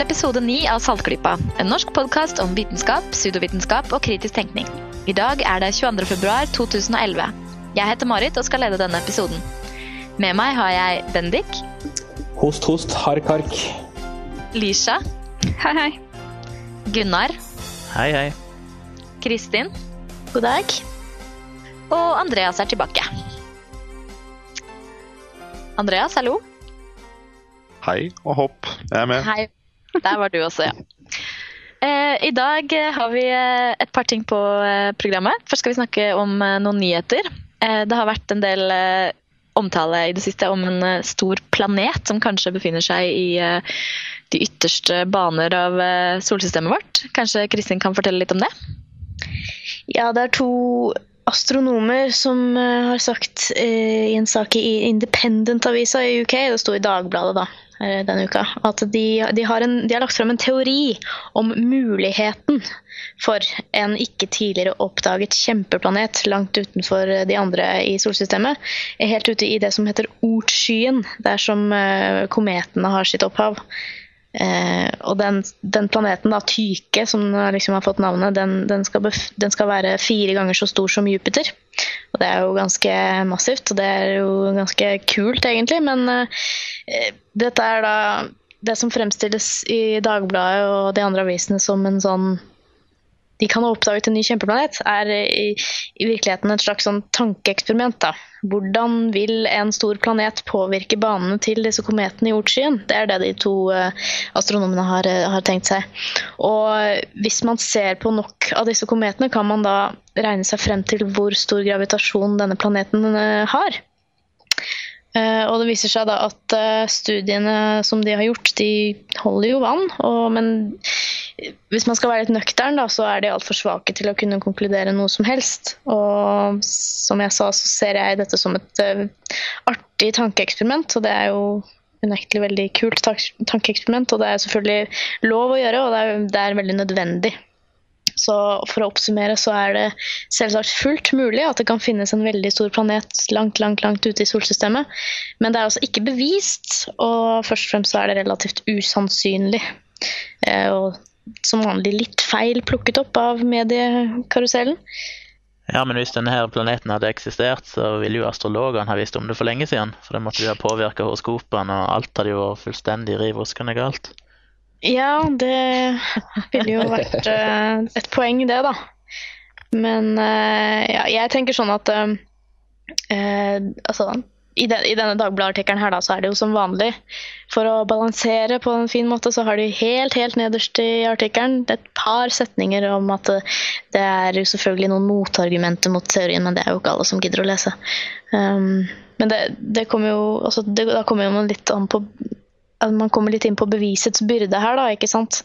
Til episode 9 av Saltklypa, en norsk podkast om vitenskap, pseudovitenskap og kritisk tenkning. I dag er det 22. februar 2011. Jeg heter Marit og skal lede denne episoden. Med meg har jeg Bendik. Host, host, hark, hark. Lisha. Hei, hei. Gunnar. Hei, hei. Kristin. God dag. Og Andreas er tilbake. Andreas, hallo. Hei og hopp. Jeg er med. Hei. Der var du også, ja. Eh, I dag har vi eh, et par ting på eh, programmet. Først skal vi snakke om eh, noen nyheter. Eh, det har vært en del eh, omtale i det siste om en stor planet som kanskje befinner seg i de ytterste baner av solsystemet vårt. Kanskje Kristin kan fortelle litt om det? Ja, det er to astronomer som har sagt i en sak i Independent-avisa i UK, det sto i Dagbladet da, denne uka, at de, de, har en, de har lagt frem en teori om muligheten for en ikke tidligere oppdaget kjempeplanet langt utenfor de andre i solsystemet. Helt ute i det som heter Ortskyen, der som eh, kometene har sitt opphav. Eh, og den, den planeten, da, Tyke, som liksom har fått navnet, den, den, skal den skal være fire ganger så stor som Jupiter. Og det er jo ganske massivt, og det er jo ganske kult, egentlig. Men eh, dette er da det som fremstilles i Dagbladet og de andre avisene som en sånn de kan ha oppdaget en ny kjempeplanet, er i, i virkeligheten et slags sånn tankeeksperiment. da. Hvordan vil en stor planet påvirke banene til disse kometene i Ortskyen? Det er det de to uh, astronomene har, uh, har, tenkt seg. Og hvis man ser på nok av disse kometene, kan man da regne seg frem til hvor stor gravitasjon denne planeten har. Og det viser seg da at studiene som de har gjort, de holder jo vann. Og, men hvis man skal være litt nøktern, da, så er de altfor svake til å kunne konkludere noe som helst. Og som jeg sa, så ser jeg dette som et uh, artig tankeeksperiment. Og det er jo unektelig veldig kult tankeeksperiment, og det er selvfølgelig lov å gjøre, og det er, det er veldig nødvendig. Så for å oppsummere så er det selvsagt fullt mulig at det kan finnes en veldig stor planet langt, langt, langt ute i solsystemet. Men det er altså ikke bevist, og først og fremst så er det relativt usannsynlig. Eh, og som vanlig litt feil plukket opp av mediekarusellen. Ja, men hvis denne her planeten hadde eksistert, så ville jo astrologene ha visst om det for lenge siden. For det måtte jo ha påvirka horoskopene, og alt hadde jo vært fullstendig riv ruskende galt. Ja, det ville jo vært uh, et poeng, det, da. Men uh, ja, jeg tenker sånn at uh, Altså, i, den, i denne Dagbladet-artikkelen her, da, så er det jo som vanlig. For å balansere på en fin måte, så har de helt, helt nederst i artikkelen et par setninger om at det er jo selvfølgelig noen motargumenter mot teorien, men det er jo ikke alle som gidder å lese. Um, men det, det kommer jo altså, det, Da kommer man litt an på man kommer litt inn på bevisets byrde her, da, ikke sant.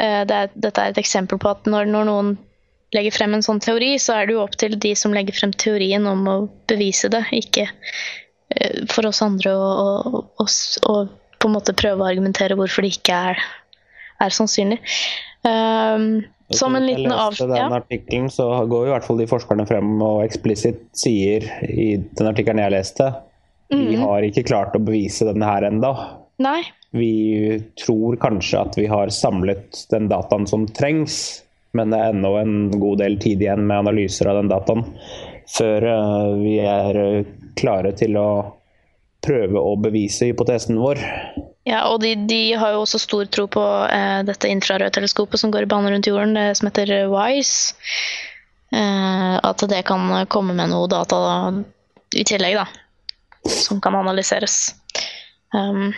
Uh, det er, dette er et eksempel på at når, når noen legger frem en sånn teori, så er det jo opp til de som legger frem teorien om å bevise det, ikke Eh, for oss andre å, å, å, på en måte prøve å argumentere hvorfor det ikke er, er sannsynlig. Um, som en liten av... den artikkelen, så går jo i hvert fall de forskerne frem og eksplisitt sier i den artikkelen jeg leste vi har ikke klart å bevise denne her enda. Nei. Vi tror kanskje at vi har samlet den dataen som trengs, men det er ennå en god del tid igjen med analyser av den dataen før eh, vi er klare til å prøve å bevise hypotesen vår. Ja, og de, de har jo også stor tro på eh, dette infrarødteleskopet som går i bane rundt jorden, det som heter WISE. Eh, at det kan komme med noe data da, i tillegg, da. Som kan analyseres. Um.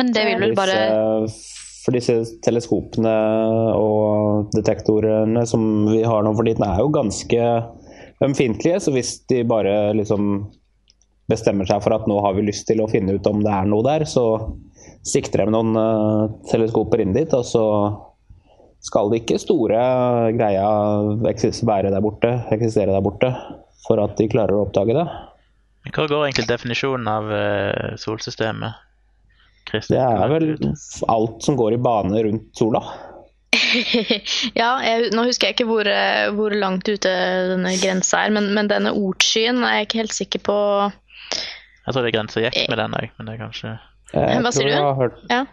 Men det vil vel bare For disse teleskopene og detektorene som vi har nå for tiden, er jo ganske ømfintlige. Så hvis de bare liksom bestemmer seg for at nå har vi lyst til å finne ut om det er noe der, så sikter de noen uh, teleskoper inn dit, og så skal det ikke store greia være der borte, eksistere der borte for at de klarer å oppdage det. Hva går egentlig definisjonen av uh, solsystemet? Det er vel alt som går i bane rundt sola. ja, jeg, nå husker jeg ikke hvor, eh, hvor, langt ute denne grensa er, men, men denne ordskyen er jeg ikke helt sikker på Jeg tror det er grensa gikk med den òg, men det er kanskje Hva sier du? Hørt, ja.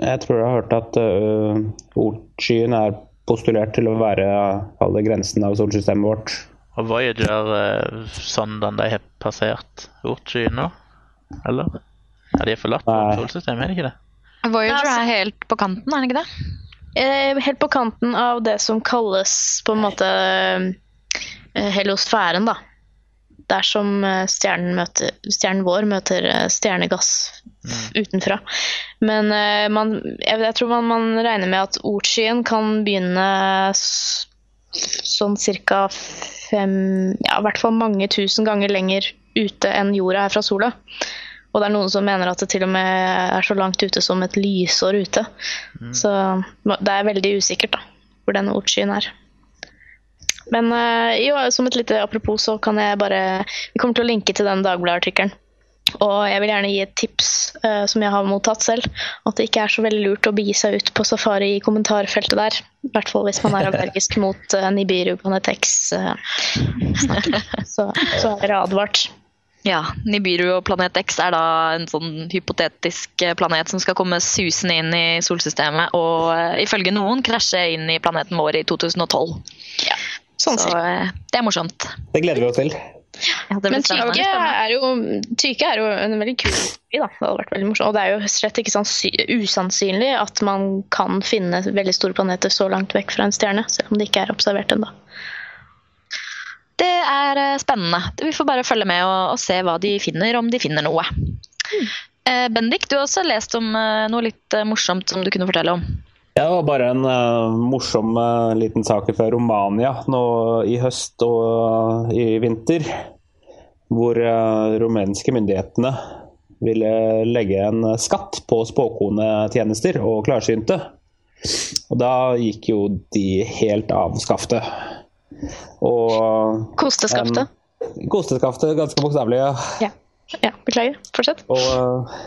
Jeg tror jeg har hørt at uh, ordskyen er postulert til å være alle grensene av solsystemet vårt. Og Voyager, uh, sondene de har passert ordskyen nå? Eller? Ja, de har forlatt Nei. solsystemet, er det ikke det? Voyager altså- er helt på kanten, er den ikke det? Eh, Helt på kanten av det som kalles på en måte eh, heliosfæren, da. Der som eh, stjernen, møter, stjernen vår møter stjernegass mm. utenfra. Men eh, man, jeg, jeg tror man, man regner med at ordskyen kan begynne sånn cirka fem Ja, i hvert fall mange tusen ganger lenger ute enn jorda er fra sola. Og det er noen som mener at det til og med er så langt ute som et lysår ute. Så det er veldig usikkert da, hvor den ortskyen er. Men eh, jo, som et lite apropos så kan jeg bare Vi kommer til å linke til den Dagbladet-artikkelen. Og jeg vil gjerne gi et tips uh, som jeg har mottatt selv. At det ikke er så veldig lurt å begi seg ut på safari i kommentarfeltet der. I hvert fall hvis man er allergisk mot uh, Nibiru Panetex. Uh, så, så er det advart. Ja, Nibiru og planet X er da en sånn hypotetisk eh, planet som skal komme susende inn i solsystemet og uh, ifølge noen krasje inn i planeten vår i 2012. Sånn Så eh, det er morsomt. Det gleder vi oss til. Ja, Men. Tyke er, jo, tyke er jo en veldig kul by, da. Det hadde vært veldig morsomt. Og det er jo slett ikke sånn usannsynlig at man kan finne veldig store planeter så langt vekk fra en stjerne, selv om det ikke er observert ennå. Det er eh, spennende. Vi får bare følge med og, og se hva de finner, om de finner noe. Eh, Bendik, du har også lest om eh, noe litt morsomt som du kunne fortelle om. Ja, det var bare en uh, morsom uh, liten sak fra Romania nå i høst og i vinter. Hvor uh, rumenske myndighetene ville legge en skatt på spåkonetjenester og klarsynte. Og da gikk jo de helt av skaftet. Og Kosteskaftet. Um, Kosteskaftet, ganske bokstavelig. ja. Ja. ja, beklager. Fortsett. Og uh,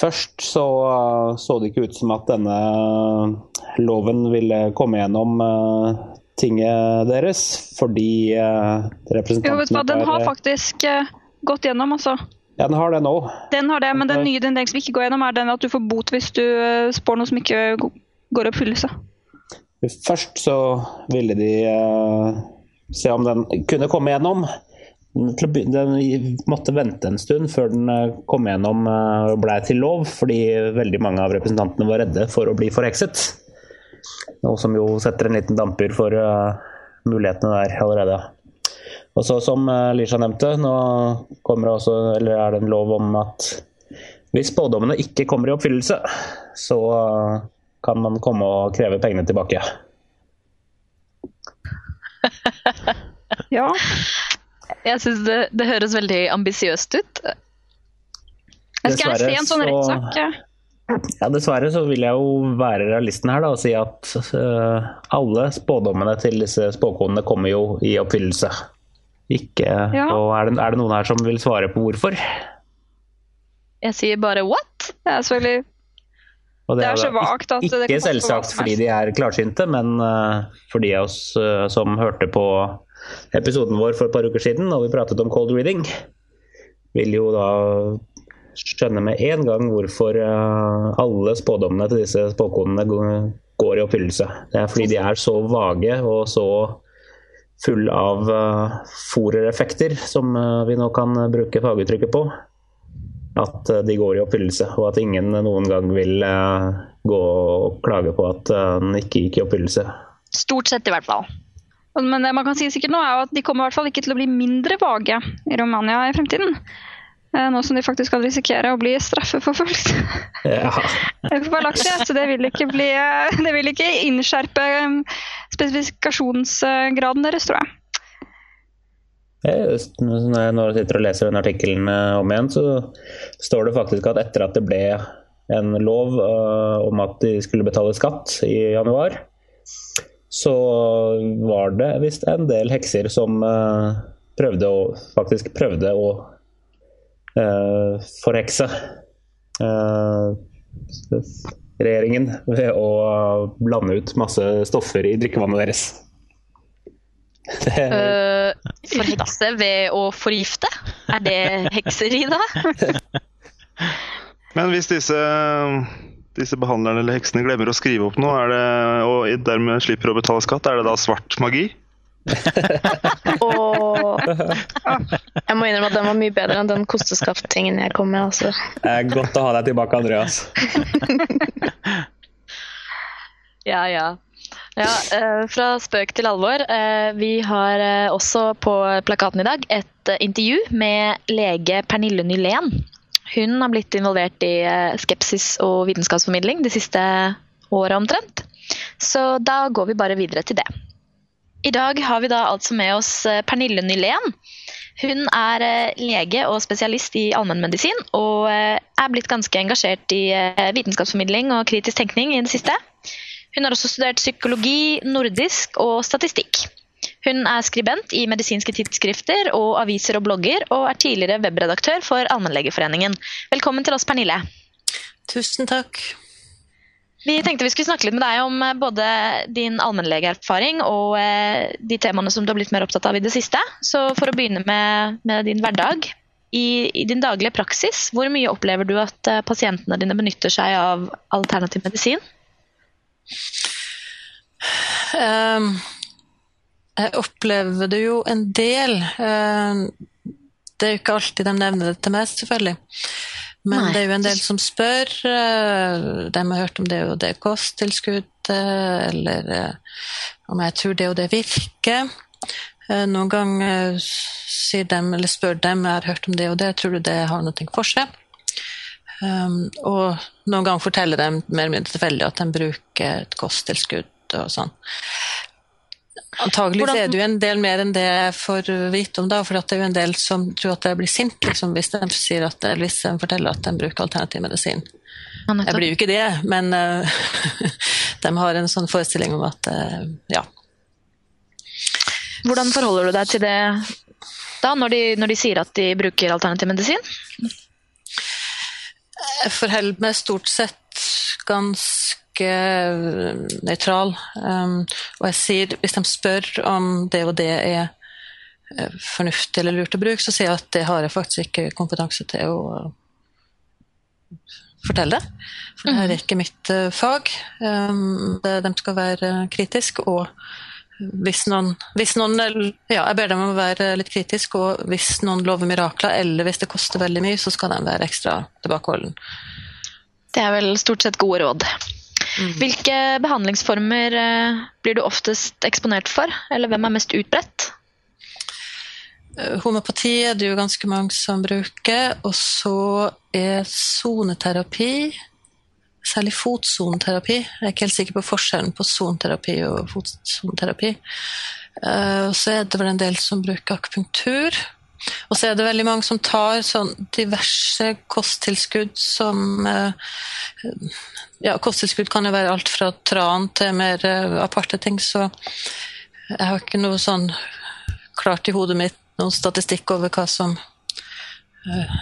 først så så det ikke ut som at denne loven ville komme gjennom uh, tinget deres, fordi uh, Jo, vet du hva, den har faktisk eh, gått gjennom, altså. Ja, den har det nå. Den har det, men den nye den som ikke går gjennom, er den at du får bot hvis du spår noe som ikke går i oppfyllelse. Først så ville de uh, se om den kunne komme gjennom. Den måtte vente en stund før den eh, kom gjennom og og blei til lov, fordi veldig mange av representantene var redde for å bli forhekset. Noe som jo setter en liten damper for uh, mulighetene der allerede. Og så Som eh, Lisha nevnte, nå kommer også, eller er det en lov om at hvis spådommene ikke kommer i oppfyllelse, så eh, kan man komme og kreve pengene tilbake. Ja. Jeg syns det, det høres veldig ambisiøst ut. Jeg skal gjerne Dessverre se en sånn så- rettssak. ja. Ja, Dessverre så vil jeg jo være realisten her da, og si at uh, alle spådommene til disse spåkonene kommer jo i oppfyllelse. Ikke, Ja. og er det, er det noen her som vil svare på hvorfor? Jeg sier bare what? Det er selvfølgelig Og Det er så vagt at Ikke det selvsagt fordi de er klarsynte, men eh, for de av oss eh, som hørte på episoden vår for et par uker siden, og vi pratet om cold reading, vil jo da skjønne med en gang hvorfor eh, alle spådommene til disse spåkonene går i oppfyllelse. Det er fordi de er så vage og så full av forereffekter, som vi nå kan bruke faguttrykket på, at eh, de går i oppfyllelse, og at ingen noen gang vil eh, gå og klage på at eh, den ikke gikk i oppfyllelse. Stort sett, i hvert fall. Men det man kan si sikkert nå, er at de kommer i hvert fall ikke til å bli mindre vage i Romania i fremtiden. Nå som de faktisk kan risikere å bli straffeforfulgt. Ja. Så det vil ikke bli Det vil ikke innskjerpe spesifikasjonsgraden deres, tror jeg. Når jeg sitter og leser den artikkelen eh, om igjen, så står det faktisk at etter at det ble en lov eh, om at de skulle betale skatt i januar, så var det visst en del hekser som eh, prøvde å faktisk prøvde å forhekse regjeringen ved å blande ut masse stoffer i drikkevannet deres. Det, forhekse ved å forgifte? Er det hekseri, da? Men hvis disse, disse behandlerne eller heksene glemmer å skrive opp noe, er det, og dermed slipper å betale skatt, er det da svart magi? Og jeg må innrømme at den var mye bedre enn den kosteskaft-tingen jeg kom med. Altså. Det er godt å ha deg tilbake, Andreas. Ja, ja. Ja eh, fra spøk til alvor. Eh, vi har eh, også på plakaten i dag et intervju med lege Pernille Nylén. Hun har blitt involvert i skepsis og vitenskapsformidling de siste året omtrent. Så da går vi bare videre til det. I dag har vi da altså med oss Pernille Nylén. Hun er lege og spesialist i allmennmedisin, og er blitt ganske engasjert i vitenskapsformidling og kritisk tenkning i det siste. Hun har også studert psykologi, nordisk og statistikk. Hun er skribent i medisinske tidsskrifter og aviser og blogger, og er tidligere webredaktør for Allmennlegeforeningen. Velkommen til oss, Pernille. Tusen takk. Vi tenkte vi skulle snakke litt med deg om eh, både din allmennlegeerfaring og eh, de temaene som du har blitt mer opptatt av i det siste. Så for å begynne med, med din hverdag. I, I din daglige praksis, hvor mye opplever du at eh, pasientene dine benytter seg av alternativ medisin? Um, jeg opplever det jo en del. Um, det er jo ikke alltid de nevner det til meg, selvfølgelig. Men Nei. det er jo en del som spør. uh, de har hørt om det og det kosttilskuddet, eller uh, om jeg tror det og det virker. Uh, noen ganger sier de, eller spør dem jeg har hørt om det og det, tror du det har noe for seg? Um, og noen ganger forteller de mer eller mindre tilfeldig at de bruker et kosttilskudd og sånn. Antagelig Hvordan- er det jo en del mer enn det jeg får vite om, da, for det er jo en del som tror at jeg blir sint liksom, hvis, de sier at, hvis de forteller at de bruker alternativ medisin. Jeg blir jo ikke det, men uh, de har en sånn forestilling om at uh, ja. Hvordan forholder du deg til det da, når de, når de sier at de bruker alternativ medisin? Jeg forholder meg stort sett ganske nøytral. Um, og jeg sier, hvis de spør om det og det er eh, fornuftig eller lurt å bruke, så sier jeg at det har jeg faktisk ikke kompetanse til å fortelle. For det her er ikke mitt eh, fag. Um, det, de skal være kritiske, og hvis noen, hvis noen ja, Jeg ber dem om å være litt kritisk, og hvis noen lover mirakler, eller hvis det koster veldig mye, så skal de være ekstra tilbakeholden. Det er vel stort sett gode råd. Hvilke behandlingsformer eh, blir du oftest eksponert for, eller hvem er mest utbredt? Eh, Homopati er det jo ganske mange som bruker, og så er soneterapi, særlig fotsoneterapi. Jeg er ikke helt sikker på forskjellen på soneterapi og fotsoneterapi. Eh, så er det vel en del som bruker akupunktur. Og så er det veldig mange som tar sånn diverse kosttilskudd som eh, Ja, kosttilskudd kan jo være alt fra tran til mer eh, aparte ting, så jeg har ikke noe sånn klart i hodet mitt noen statistikk over hva som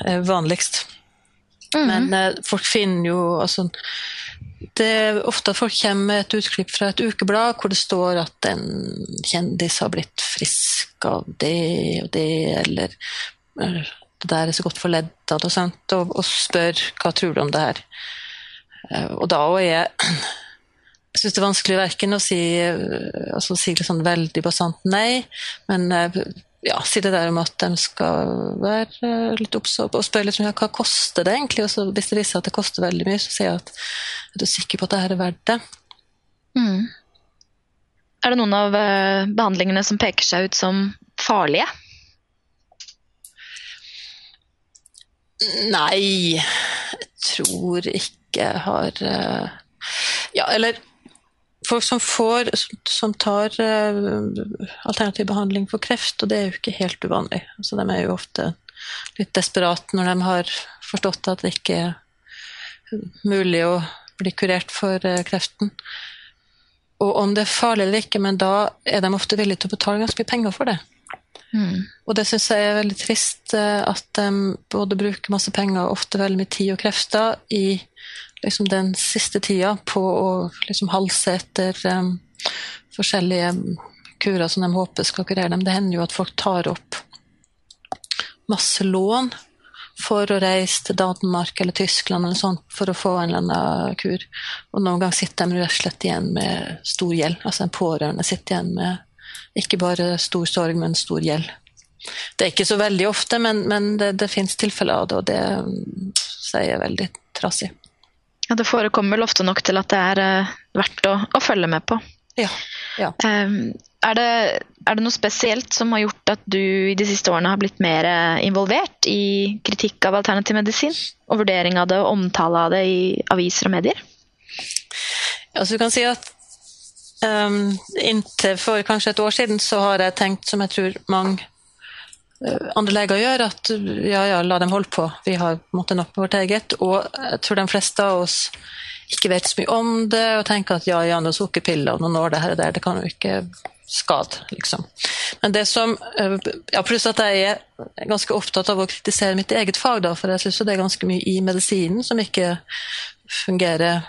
er vanligst. Men eh, folk finner jo altså Det er ofte at folk kommer med et utklipp fra et ukeblad hvor det står at en kjendis har blitt frisk av det og det, eller eh, det der er så godt for leddene og og, og spør hva tror du om det her. Eh, Og da er jeg jeg syns det er vanskelig verken å si, eh, altså, si sånn veldig bastant nei, men eh, ja, si det der om at de skal være litt obs og spørre litt om hva koster det egentlig. Og så hvis det viser seg at det koster veldig mye, så sier jeg at er du sikker på at det her er verdt det? Mm. Er det noen av eh, behandlingene som peker seg ut som farlige? Nei, jeg tror ikke jeg har eh, Ja, eller folk som får Som tar eh, alternativ behandling for kreft, og det er jo ikke helt uvanlig. Så de er jo ofte litt desperate når de har forstått at det ikke er mulig å bli kurert for eh, kreften. Og om det er farlig eller ikke, men da er de ofte villige til å betale ganske mye penger for det. Mm. Og det syns jeg er veldig trist, eh, at de både bruker masse penger og ofte veldig mye tid og krefter i liksom den siste tida på å liksom halse etter um, forskjellige kurer som de håper skal kurere dem. Det hender jo at folk tar opp masse lån for å reise til Danmark eller Tyskland eller sånt for å få en eller annen kur. Og noen ganger sitter de rett og slett igjen med stor gjeld. Altså en pårørende sitter igjen med ikke bare stor sorg, men stor gjeld. Det er ikke så veldig ofte, men, men det, det finnes tilfeller av det, og det mm, sier jeg veldig trassig. Ja, det forekommer vel ofte nok til at det er eh, verdt å, å følge med på. Ja. ja. Um, er, det, er det noe spesielt som har gjort at du i de siste årene har blitt mer eh, involvert i kritikk av alternativ medisin? Og vurdering av det og omtale av det i aviser og medier? Altså, du kan si at um, Inntil for kanskje et år siden så har jeg tenkt, som jeg tror mange uh, andre leger gjør, at ja, ja, la dem holde på. Vi har på en måte vårt eget. Og jeg tror de fleste av oss ikke vet så mye om det og tenker at ja, ja, noen sukkerpiller og noen år det her og der, det kan jo ikke skade, liksom. Men det som eh, ja, Pluss at jeg er ganske opptatt av å kritisere mitt eget fag, da, for jeg syns det er ganske mye i medisinen som ikke fungerer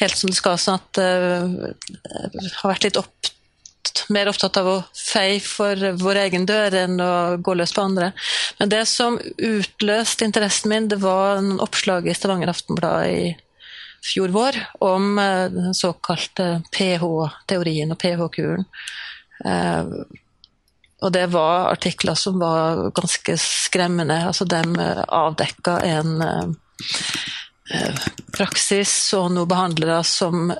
helt som det skal. sånn at jeg har vært litt opp, mer opptatt av å feie for vår egen dør enn å gå løs på andre. Men det som utløste interessen min, det var en oppslag i Stavanger Aftenblad i fjor vår om uh, den såkalte pH-teorien og pH-kuren. Eh, og det var artikler som var ganske skremmende. Altså de eh, avdekka en eh, praksis og noen behandlere som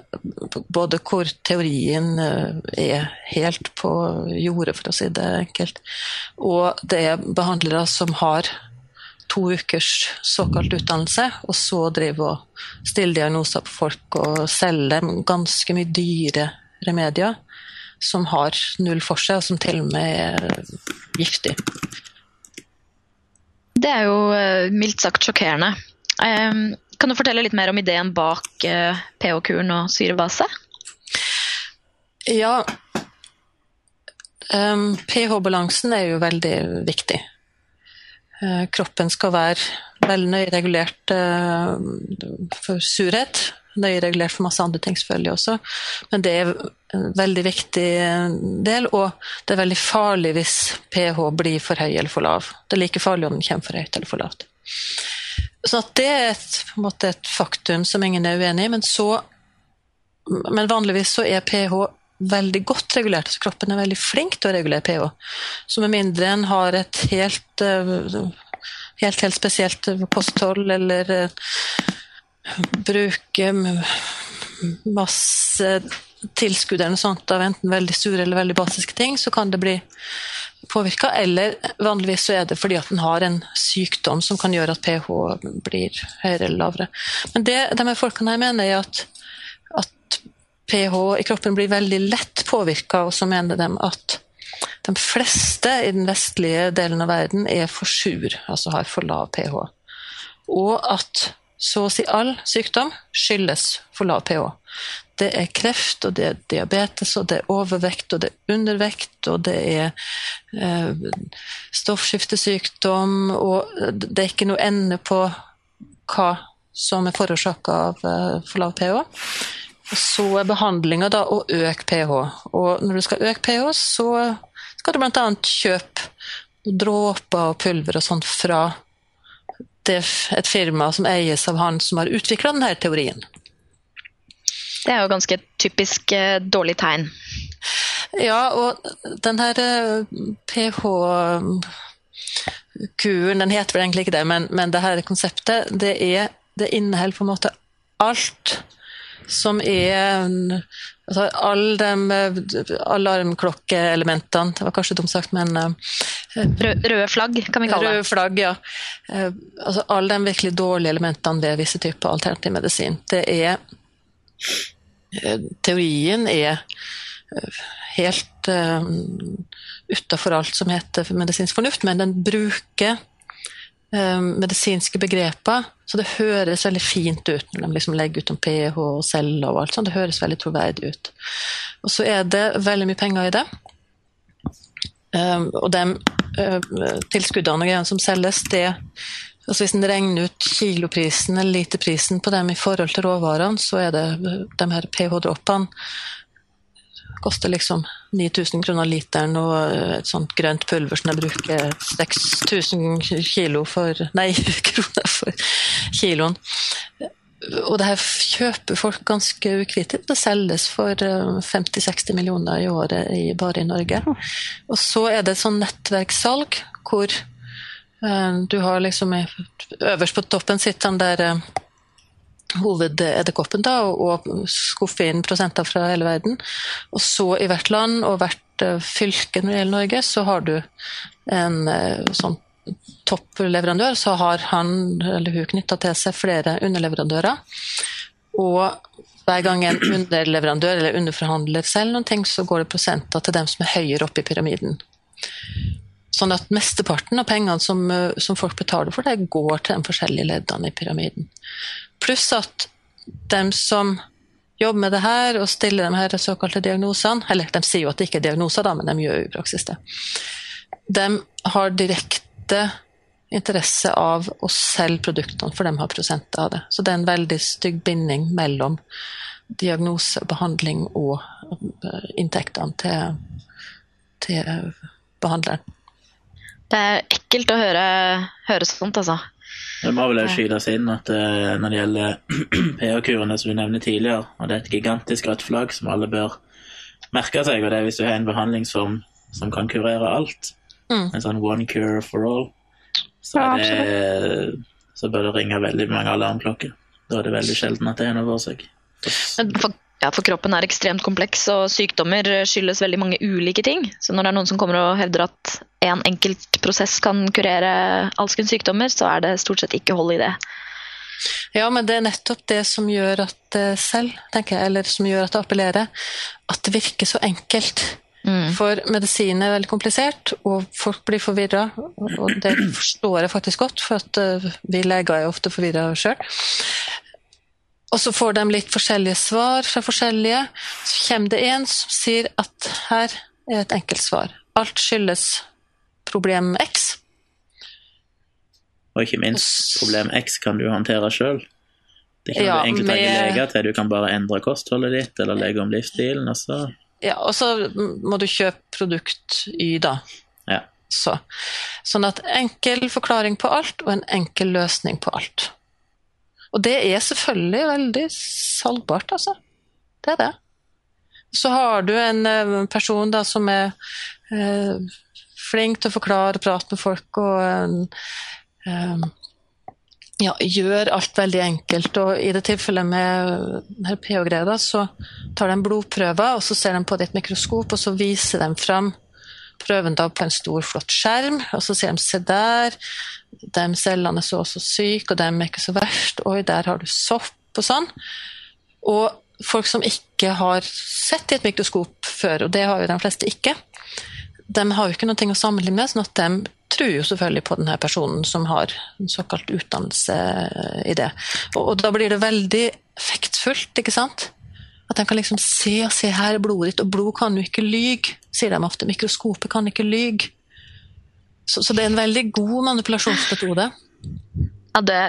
både hvor teorien er helt på jordet, for å si det enkelt, og det er behandlere som har to ukers såkalt utdannelse, og så driver og stiller diagnoser på folk og selger ganske mye dyre remedier som har null for seg, og som til og med er giftig. Det er jo eh, mildt sagt sjokkerende. Ehm, kan du fortelle litt mer om ideen bak eh, pH-kuren og syrebase? Ja, um, pH-balansen er jo veldig viktig. Uh, kroppen skal være veldig nøye regulert uh, for surhet nøye regulert for masse andre ting selvfølgelig også. Men det er en veldig viktig del, og det er veldig farlig hvis pH blir for høy eller for lav. Det er like farlig om den kommer for høyt eller for lavt. Så det er et, et, faktum som ingen er uenig i, men, så, men vanligvis så er pH veldig godt regulert. så Kroppen er veldig flink til å regulere pH. Så med mindre en har et helt, eh, helt, helt spesielt kosthold eller bruker masse tilskudd eller noe sånt av enten veldig sure eller veldig basiske ting, så kan det bli påvirka. Eller vanligvis så er det fordi at en har en sykdom som kan gjøre at pH blir høyere eller lavere. Men det de folkene her mener, er at, at pH i kroppen blir veldig lett påvirka, og så mener de at de fleste i den vestlige delen av verden er for sur, altså har for lav pH. Og at så å si all sykdom skyldes for lav pH. Det er kreft, og det er diabetes, og det er overvekt, og det er undervekt, og det er eh, stoffskiftesykdom, og det er ikke noe ende på hva som er forårsaka av eh, for lav pH. Så er behandlinga da å øke pH. Og når du skal øke pH, så skal du bl.a. kjøpe dråper og pulver og sånt fra et firma som eies av han som har utvikla denne teorien. Det er jo ganske typisk eh, dårlig tegn. Ja, og den her eh, pH-kuren, den heter vel egentlig ikke det, men, men det her konseptet, det, er, det inneholder på en måte alt som er altså Alle de alarmklokkeelementene, det var kanskje dumt sagt, men eh, Røde flagg, kan vi kalle det. Røde flagg, ja. Altså Alle de virkelig dårlige elementene ved visse typer alternativ medisin. Det er Teorien er helt uh, utafor alt som heter medisinsk fornuft, men den bruker Eh, medisinske begreper. Så det høres veldig fint ut når de liksom legger ut om pH og celler og alt sånt. Det høres veldig troverdig ut. Og så er det veldig mye penger i det. Og de tilskuddene og greiene som selges, det altså Hvis en regner ut kiloprisen eller literprisen på dem i forhold til råvarene, så er det de her pH-dråpene koster liksom 9000 kroner literen, og et sånt grønt pulver som jeg bruker 6000 kilo for Nei, kroner for kiloen. Og det her kjøper folk ganske ukritisk. Det selges for 50-60 millioner i året bare i Norge. Og så er det et sånn nettverkssalg hvor du har liksom Øverst på toppen sitter den der uh, hovededderkoppen da, og, skuffe inn prosenter fra hele verden. Og så i hvert land og hvert uh, fylke når det gjelder Norge, så har du en sånn toppleverandør, så har han eller hun knytta til seg flere underleverandører. Og hver gang en underleverandør eller underforhandler selv noen ting, så går det prosenter til dem som er høyere oppe i pyramiden. Sånn at mesteparten av pengene som, eh, som, folk betaler for, det går til de forskjellige leddene i pyramiden. Pluss at de som jobber med det her og stiller de her såkalte diagnosene, eller de sier jo at det ikke er diagnoser, da, men de gjør jo i praksis det, de har direkte interesse av å selge produktene, for de har prosenter av det. Så det er en veldig stygg binding mellom diagnose, behandling og eh, inntektene til, til behandleren. Det er ekkelt å høre, høre sånt, altså. Det må vel skytes inn at uh, når det gjelder PA-kurene som du nevner tidligere, og det er et gigantisk rødt flagg som alle bør merke seg, og det er hvis du har en behandlingsform som kan kurere alt, mm. en sånn one cure for all, så, det, så bør det ringe veldig mange alarmklokker. Da er det veldig sjelden at det er noe for seg. For, ja, for kroppen er ekstremt kompleks, og sykdommer skyldes veldig mange ulike ting. Så når det er noen som kommer og hevder at en enkelt prosess kan kurere alskens sykdommer, så er det stort sett ikke hold i det. Ja, men det er nettopp det som gjør at det selv, tenker jeg, eller som gjør at det appellerer, at det virker så enkelt. Mm. For medisin er veldig komplisert, og folk blir forvirra. Og det forstår jeg faktisk godt, for eh, vi leger er ofte forvirra sjøl. Og så får de litt forskjellige svar fra forskjellige. Så kommer det en som sier at her er et enkelt svar. Alt skyldes problem X. Og ikke minst, problem X kan du håndtere sjøl. Det kan ja, du egentlig med... trenge lege til. Du kan bare endre kostholdet ditt eller legge om livsstilen. Og så... Ja, og så må du kjøpe produkt Y, da. Ja. Så. Sånn at enkel forklaring på alt og en enkel løsning på alt. Og det er selvfølgelig veldig salgbart, altså. Det er det. Så har du en eh, person da som er eh, flink til å forklare og prate med folk og eh, ja, gjør alt veldig enkelt. Og i det tilfellet med pH-greia, så tar de blodprøver, og så ser de på det i et mikroskop, og så viser de fram prøven da på en stor, flott skjerm, og så sier de se der, de cellene er så og så syke, og de er ikke så verst, oi, der har du sopp og sånn. Og folk som ikke har sett i et mikroskop før, og det har jo de fleste ikke, de har jo ikke noe å sammenligne med, sånn at de tror jo selvfølgelig på denne personen som har en såkalt utdannelse i det. Og, og da blir det veldig effektfullt, ikke sant? At de kan liksom se og se her er blodet ditt, og blod kan jo ikke lyge, sier de ofte. Mikroskopet kan ikke lyge. Så, så, det er en veldig god manipulasjonsmetode. Ja, det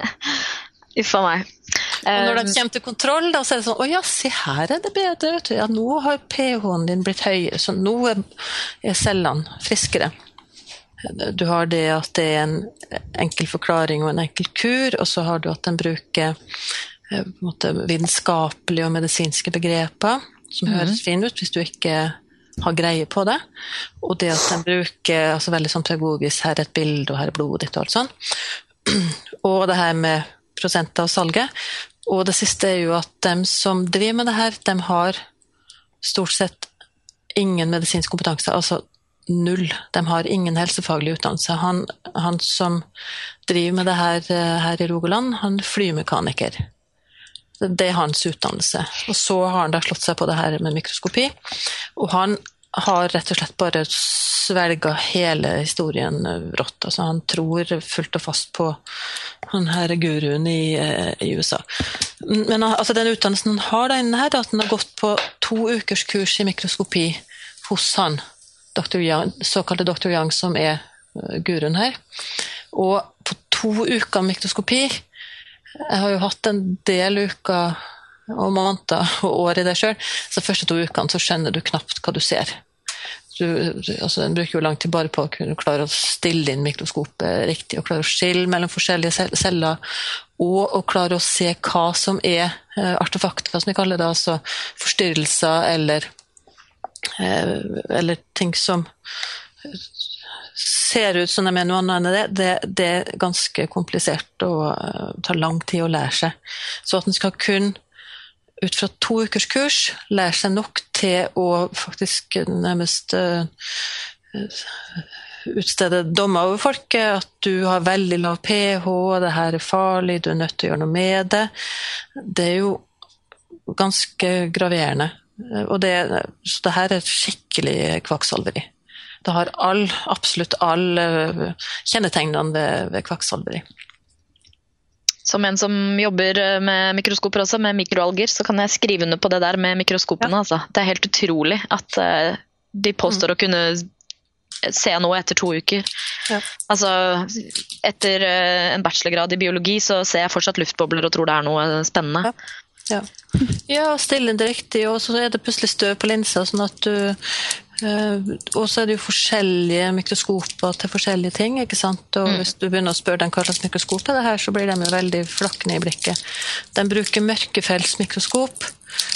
Uff a meg. Og når de um, kommer til kontroll, da, så er det sånn Å ja, se her er det bedre. Ja, nå har pH-en din blitt høyere, så nå er, cellene friskere. Du har det at det er en enkel forklaring og en enkel kur, og så har du at den bruker eh, måte, vitenskapelige og medisinske begreper som mm. høres fine ut hvis du ikke har greie på det. Og det at de bruker altså veldig sånn pedagogisk her er et bilde, og her er blodet ditt og alt sånn. Og det her med prosent av salget. Og det siste er jo at de som driver med det her, de har stort sett ingen medisinsk kompetanse. Altså null. De har ingen helsefaglig utdannelse. Han, han som driver med det her, eh, her i Rogaland, han er flymekaniker. Det er hans utdannelse. Og så har han da slått seg på det her med mikroskopi. Og han har rett og slett bare svelga hele historien rått. Altså, han tror fullt og fast på han her guruen i, eh, i USA. Men altså, den utdannelsen han har der inne, her, at han har gått på to ukers kurs i mikroskopi hos han, Dr. Young, såkalte Dr. Young, som er eh, guruen her. Og på to uker mikroskopi Jeg har jo hatt en del uker og måneder og år i det sjøl, så de første to ukene så skjønner du knapt hva du ser. Du, du, altså, en bruker jo lang tid bare på å kunne klare å stille inn mikroskopet riktig, og klare å skille mellom forskjellige celler, og å klare å se hva som er eh, artefakter, som vi kaller det, altså forstyrrelser eller, eh, eller ting som ser ut som de er noe annet enn det, det, det er ganske komplisert og uh, tar lang tid å lære seg. Så at en skal kun ut fra to ukers kurs lære seg nok til å faktisk nærmest uh, utstede dommer over folk. At du har veldig lav pH, det her er farlig, du er nødt til å gjøre noe med det. Det er jo ganske graverende. Og det, så det her er skikkelig kvakksalveri. Det har all, absolutt alle kjennetegnene ved, ved kvakksalveri. Som en som jobber med mikroskoper også, med mikroalger, så kan jeg skrive under på det der med mikroskopene. Ja. Altså. Det er helt utrolig at uh, de påstår mm. å kunne se noe etter to uker. Ja. Altså, etter en bachelorgrad i biologi så ser jeg fortsatt luftbobler og tror det er noe spennende. Ja. Ja. ja, stille det riktig, og så er det plutselig støv på linsa, sånn at du og så er det jo forskjellige mikroskoper til forskjellige ting. ikke sant? Og mm. Hvis du begynner å spørre dem hva slags mikroskop er det her, så blir de veldig flakne i blikket. De bruker mørkefeltsmikroskop,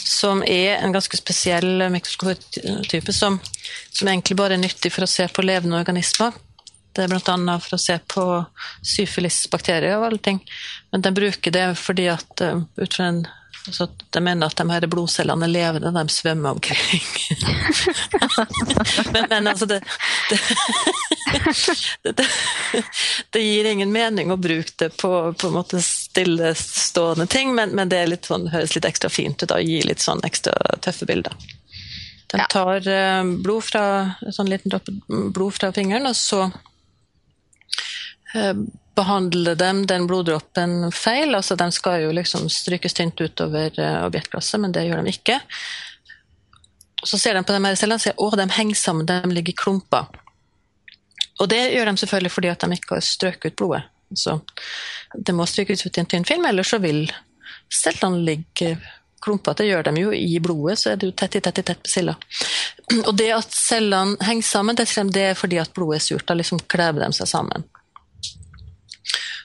som er en ganske spesiell mikroskoptype som, som egentlig bare er nyttig for å se på levende organismer. Det er bl.a. for å se på syfilisbakterier og alle ting. Men de bruker det fordi at uh, ut fra en så de mener at de her blodcellene er levende, de svømmer omkring. men, men, altså det det, det det, gir ingen mening å bruke det på, på en måte stillestående ting, men, men det litt sånn, høres litt ekstra fint ut og gir litt sånn ekstra tøffe bilder. De tar uh, blod fra, sånn liten dråpe blod fra fingeren, og så behandler dem den bloddråpen feil. altså De skal jo liksom strykes tynt utover uh, objektglasset, men det gjør de ikke. Så ser de på de her cellene og sier at de henger sammen, de ligger i klumper. Og det gjør de selvfølgelig fordi at de ikke har strøket ut blodet. Så det må strykes ut i en tynn film, ellers så vil cellene ligge klumpete. Det gjør de jo i blodet, så er det jo tett i tett i tett på cella. Og det at cellene henger sammen, det er fordi at blodet er surt. Da liksom kleber de seg sammen.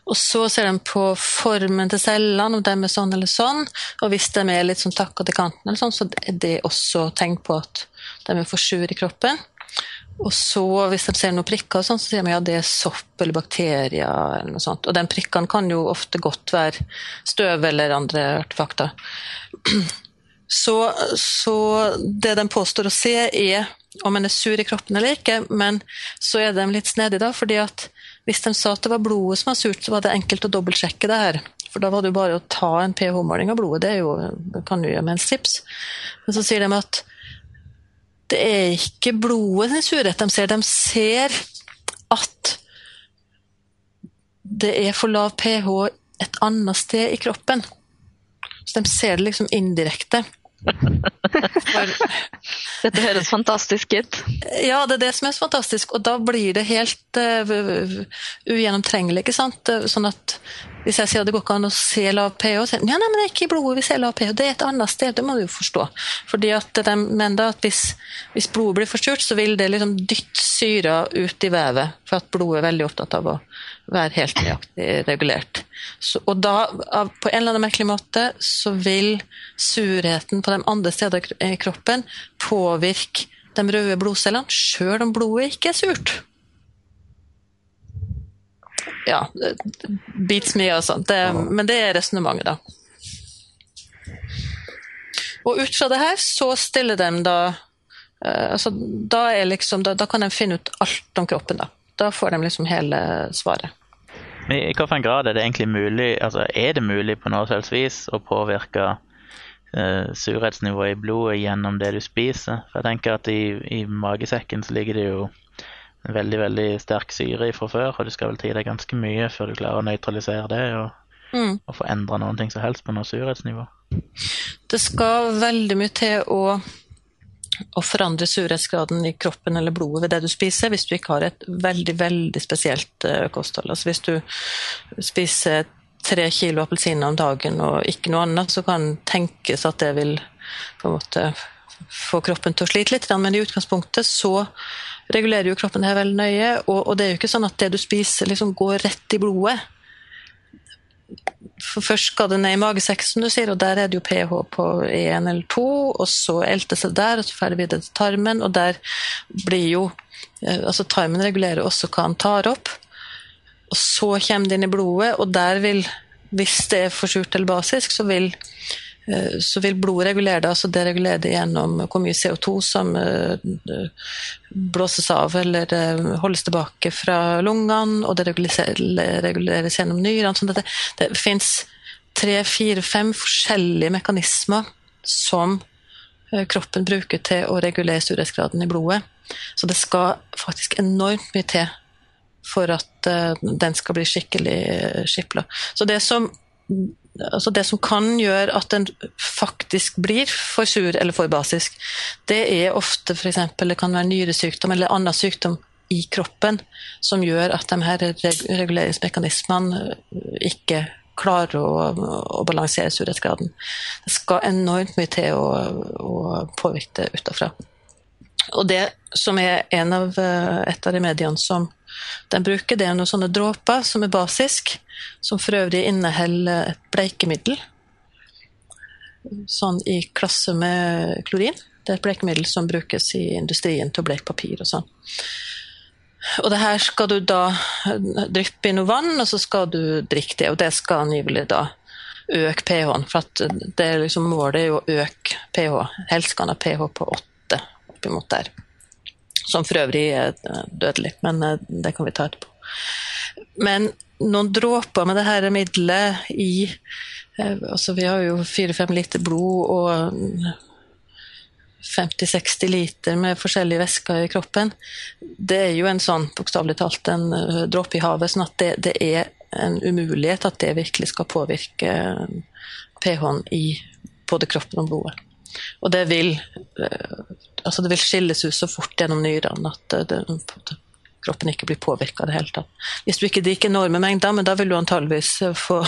Og så ser de på formen til cellene, om de er sånn eller sånn. Og hvis de er litt sånn takka til kanten, eller sånn, så er det også tegn på at de er for sure i kroppen. Og så, hvis de ser noen prikker, sånn, så sier de ja, det er sopp eller bakterier. eller noe sånt. Og de prikkene kan jo ofte godt være støv eller andre artefakter. Så, så det de påstår å se, er om en er sur i kroppen eller ikke, men så er de litt snedige, da, fordi at hvis de sa at det var blodet som var surt, så var det enkelt å dobbeltsjekke det her. For da var det jo bare å ta en pH-måling av blodet. Det, jo, kan du gjøre med en slips. Men så sier de at det er ikke blodet sin surhet de ser. De ser at det er for lav pH et annet sted i kroppen. Så de ser det liksom indirekte. Dette høres fantastisk ut. Ja, det er det som er så fantastisk. Og da blir det helt uh, ugjennomtrengelig. ikke sant? Sånn at hvis jeg sier at det går ikke an å se lav pH, så sier ja, nei, men det er ikke i blodet vi ser lav pH, det er et annet sted. Det må du jo forstå. Fordi at de mener at hvis, hvis blodet blir forstyrret, så vil det liksom dytte syra ut i vevet. For at blodet er veldig opptatt av å være helt nøyaktig regulert. Så, og da, på en eller annen merkelig måte, så vil surheten på de andre steder i kroppen påvirke de røde blodcellene, sjøl om blodet ikke er surt. Ja, beats me og sånt. Det, men det er resonnementet, da. Og ut fra det her så stiller de da uh, altså, da, liksom, da, da, kan de finne ut alt om kroppen, da. Da får de liksom hele svaret. I hvilken grad er det egentlig mulig, altså er det mulig på noe selvs vis å påvirke uh, surhetsnivået i blodet gjennom det du spiser? For jeg tenker at i, i magesekken så ligger det jo veldig veldig sterk syre fra før, og du skal vel til deg ganske mye før du klarer å nøytralisere det og, mm. og få endra noen ting som helst på noe surhetsnivå. Det skal veldig mye til å å forandre surhetsgraden i kroppen eller blodet ved det du spiser, hvis du ikke har et veldig veldig spesielt uh, kosthold. Altså Hvis du spiser tre kilo appelsiner om dagen og ikke noe annet, så kan det tenkes at det vil på en måte få kroppen til å slite litt, men i utgangspunktet så regulerer jo kroppen her veldig nøye. Og, og, det er jo ikke sånn at det du spiser, liksom går rett i blodet. For Først skal det ned i magesekken, du sier, og der er det jo pH på 1 eller 2. Og så eltes det der, og så ferdig videre til tarmen, og der blir jo eh, Altså tarmen regulerer også hva han tar opp. Og så kommer det inn i blodet, og der vil, hvis det er for surt eller basisk, så vil så vil blodet regulere det. altså Det regulerer det gjennom hvor mye CO2 som eh, blåses av eller eh, holdes tilbake fra lungene, og det reguleres gjennom nyrene. sånn det, det fins tre, fire, fem forskjellige mekanismer som kroppen bruker til å regulere surhetsgraden i blodet. Så det skal faktisk enormt mye til for at den skal bli skikkelig skipla. Så det som altså det som kan gjøre at den faktisk blir for sur eller for basisk, det er ofte f.eks. det kan være nyresykdom eller annen sykdom i kroppen som gjør at de her reguleringsmekanismene ikke klarer å, å balansere surhetsgraden. Det skal enormt mye til å, å påvirke det utafra. Og det som er av, et av remediene som de bruker, det er noen sånne dråper som er basisk, som for øvrig inneholder et bleikemiddel. Sånn i klasse med klorin. Det er et bleikemiddel som brukes i industrien til å bleike papir og sånn. Og det her skal du da dryppe i noe vann, og så skal du drikke det. Og det skal angivelig da øke pH-en. For det er liksom målet er jo å øke pH. Helst skal ha pH på åtte oppimot der. Som for øvrig er dødelig, men eh, det kan vi ta etterpå. Men noen dråper med det her middelet i eh, altså Vi har jo 4-5 liter blod og 50-60 liter med forskjellige væsker i kroppen. Det er jo en sånn, bokstavelig talt, en eh, dråpe i havet. sånn at det, det, er en umulighet at det virkelig skal påvirke pH-en i både kroppen og blodet. Og det vil, altså det vil skilles ut så fort gjennom nyrene at det, kroppen ikke blir påvirka i det hele tatt. Hvis du ikke drikker enorme mengder, men da vil du antageligvis få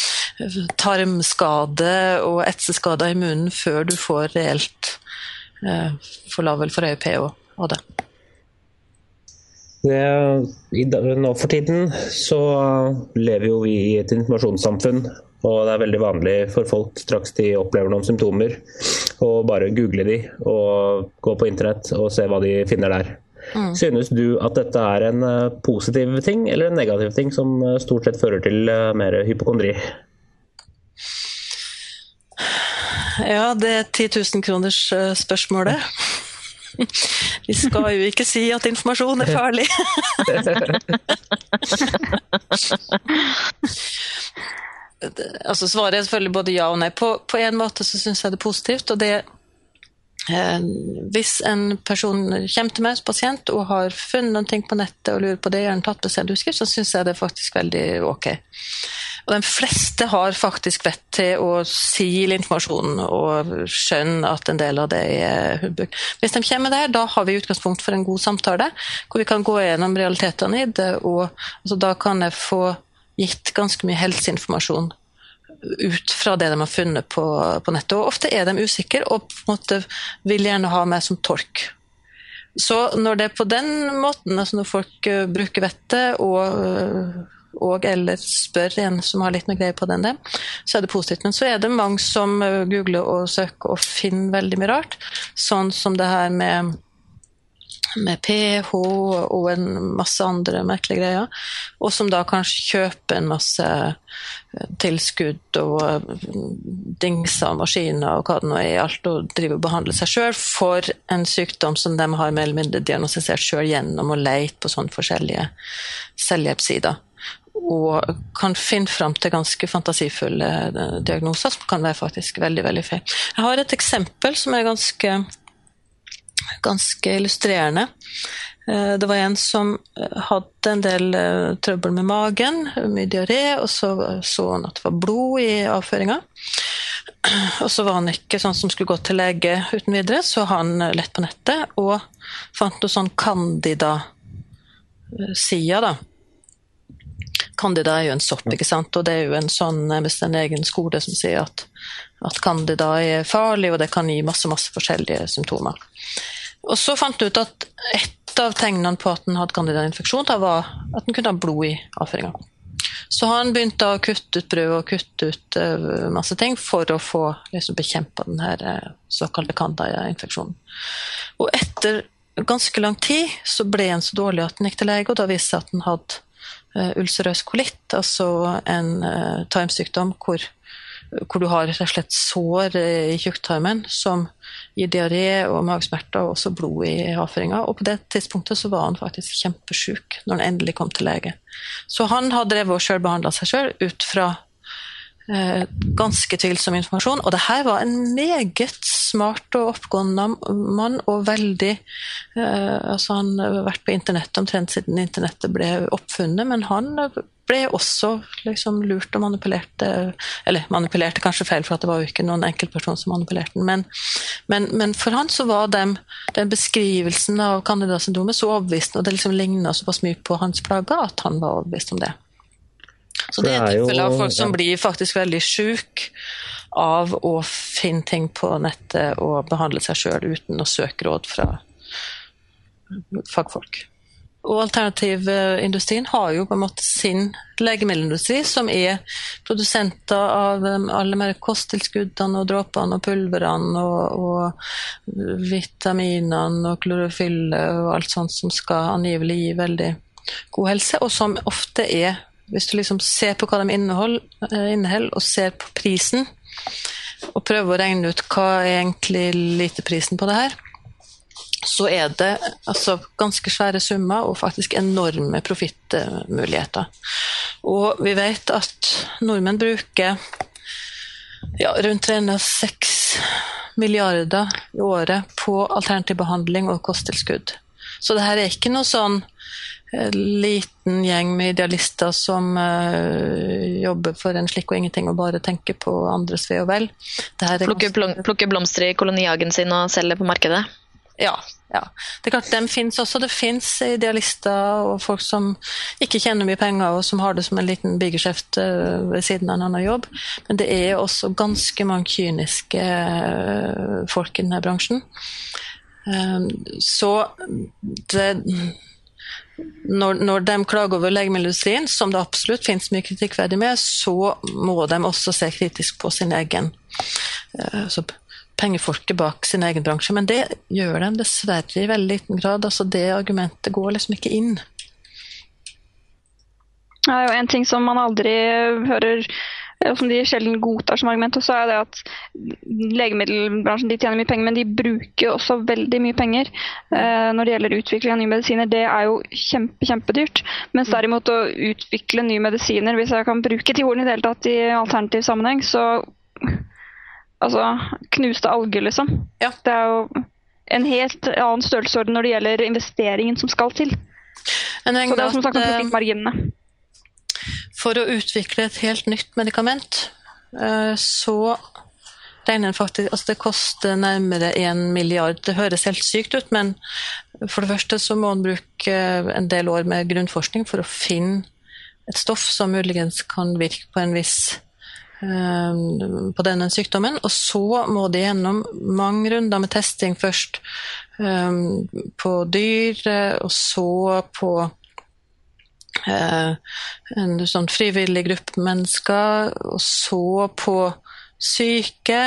tarmskade og etseskader i munnen før du får reelt eh, for lav eller for høy pH av det. det i, nå for tiden så lever jo vi i et informasjonssamfunn. Og det er veldig vanlig for folk straks de opplever noen symptomer, å bare google de og gå på internett og se hva de finner der. Mm. Synes du at dette er en eh, positiv ting eller en negativ ting som eh, stort sett fører til eh, mer hypokondri? Ja, det er 10 000 kroners spørsmålet. Vi skal jo ikke si at informasjon er farlig. altså Svaret er selvfølgelig både ja og nei. På, på en måte så syns jeg det er positivt. og det Eh, hvis en person kommer til meg som pasient og har funnet ting på nettet og lurer på det, gjerne tatt med seg en utskrift, så syns jeg det er faktisk veldig ok. Og de fleste har faktisk vett til å sile informasjonen og skjønne at en del av det er humbug. Hvis de kommer der, da har vi utgangspunkt for en god samtale, hvor vi kan gå gjennom realitetene i det, og altså, da kan jeg få gitt ganske mye helseinformasjon ut fra det de har funnet på, på nettet. Og ofte er de usikre og på en måte vil gjerne ha meg som tolk. Så når det er på den måten, altså når folk uh, bruker vettet og, uh, og, eller spør en som har litt mer greie på det enn det, så er det positivt. Men så er det mange som uh, googler og søker og finner veldig mye rart. Sånn som det her med med pH og en masse andre merkelige greier. Og som da kanskje kjøper en masse eh, tilskudd og eh, dingser og maskiner og hva det nå er i alt, og driver og behandler seg sjøl for en sykdom som de har mer eller mindre diagnostisert sjøl gjennom å leite på sånne forskjellige selvhjelpssider. Og kan finne fram til ganske fantasifulle eh, diagnoser som kan være faktisk veldig veldig feil. Jeg har et eksempel som er ganske ganske illustrerende. Eh, det var en som eh, hadde en del eh, trøbbel med magen, mye diaré, og så så han at det var blod i avføringa. Og så var han ikke sånn som skulle gå til lege uten videre, så han lett på nettet og fant noe sånn Candida-sida, da. Candida er jo en sopp, ikke sant? og det er jo en sånn, nærmest en egen skole som sier at, at candida er farlig, og det kan gi masse, masse forskjellige symptomer. Og så fant du ut at et av tegnene på at han hadde candidainfeksjon, da var at han kunne ha blod i avføringa. Så han begynte å kutte ut brød og kutte ut uh, masse ting for å få liksom, bekjempa den uh, såkalte candida-infeksjonen. Og etter ganske lang tid så ble han så dårlig at han gikk til lege, og da viste det seg at han hadde uh, ulcerøs kolitt, altså en uh, tarmsykdom hvor, hvor, du har rett og slett sår i tjukktarmen som gir diaré og magesmerter og også blod i avføringa. Og på det tidspunktet så var han faktisk kjempesjuk når han endelig kom til lege. Så han har drevet og sjølbehandla seg sjøl ut fra eh, ganske tvilsom informasjon. Og det her var en meget smart og oppgående mann, og veldig eh, altså Han har vært på internett omtrent siden internettet ble oppfunnet, men han ble også liksom lurt og manipulert Eller manipulerte kanskje feil, for det var jo ikke noen enkeltperson som manipulerte den. Men, men, men, for han så var den, den beskrivelsen av Candida-syndromet så overbevisende, og det liksom ligna såpass mye på hans plager at han var overbevist om det. Så det er tilfeller av folk som blir faktisk veldig sjuke av å finne ting på nettet og behandle seg sjøl uten å søke råd fra fagfolk. Og alternativindustrien har jo på en måte sin legemiddelindustri, som er produsenter av um, alle mer kosttilskuddene og dråpene og pulverne og, og vitaminene og klorofyllet og alt sånt som skal angivelig gi veldig god helse, og som ofte er Hvis du liksom ser på hva de inneholder, eh, og ser på prisen, og prøve å regne ut hva er egentlig literprisen på det her, så er det altså ganske svære summer og faktisk enorme profittmuligheter. Og vi vet at nordmenn bruker ja, rundt 306 milliarder i året på alternativ behandling og kosttilskudd. Så det her er ikke noe sånn liten gjeng med idealister som uh, jobber for en slikk og ingenting og bare tenker på andres ve og vel. Plukker plukke blomster i kolonihagen sin og selger på markedet? Ja, ja. Det er klart, dem finnes også. Det fins idealister og folk som ikke tjener mye penger, og som har det som en liten bigeskjeft eh, ved siden av en annen jobb. Men det er også ganske mange kyniske eh, folk i denne bransjen. Så det når, når, de klager over legemiddelindustrien, som det absolutt finnes mye kritikkverdig med, så må de også se kritisk på sin egen altså pengefolket bak sin egen bransje. Men det gjør de dessverre i veldig liten grad. altså Det argumentet går liksom ikke inn. Det er jo en ting som man aldri hører og som de sjelden godtar som argument, så er det at legemiddelbransjen de tjener mye penger, men de bruker også veldig mye penger eh, når det gjelder utvikling av nye medisiner. Det er jo kjempe, kjempedyrt. Mens mm. derimot å utvikle nye medisiner, hvis jeg kan bruke de ordene i det hele tatt i alternativ sammenheng, så altså, knuste alger, liksom. Ja. Det er jo en helt annen størrelsesorden når det gjelder investeringen som skal til. Så det er som sagt om profittmarginene. Eh, for å utvikle et helt nytt medikament, eh, så regner en faktisk Altså det koster nærmere én milliard. Det høres helt sykt ut, men for det første så må en bruke en del år med grunnforskning for å finne et stoff som muligens kan virke på en viss Ehm, på denne sykdommen. Og så må de gjennom mange runder med testing først ehm, på dyr, og så på eh, en sånn frivillig gruppe mennesker, og så på syke,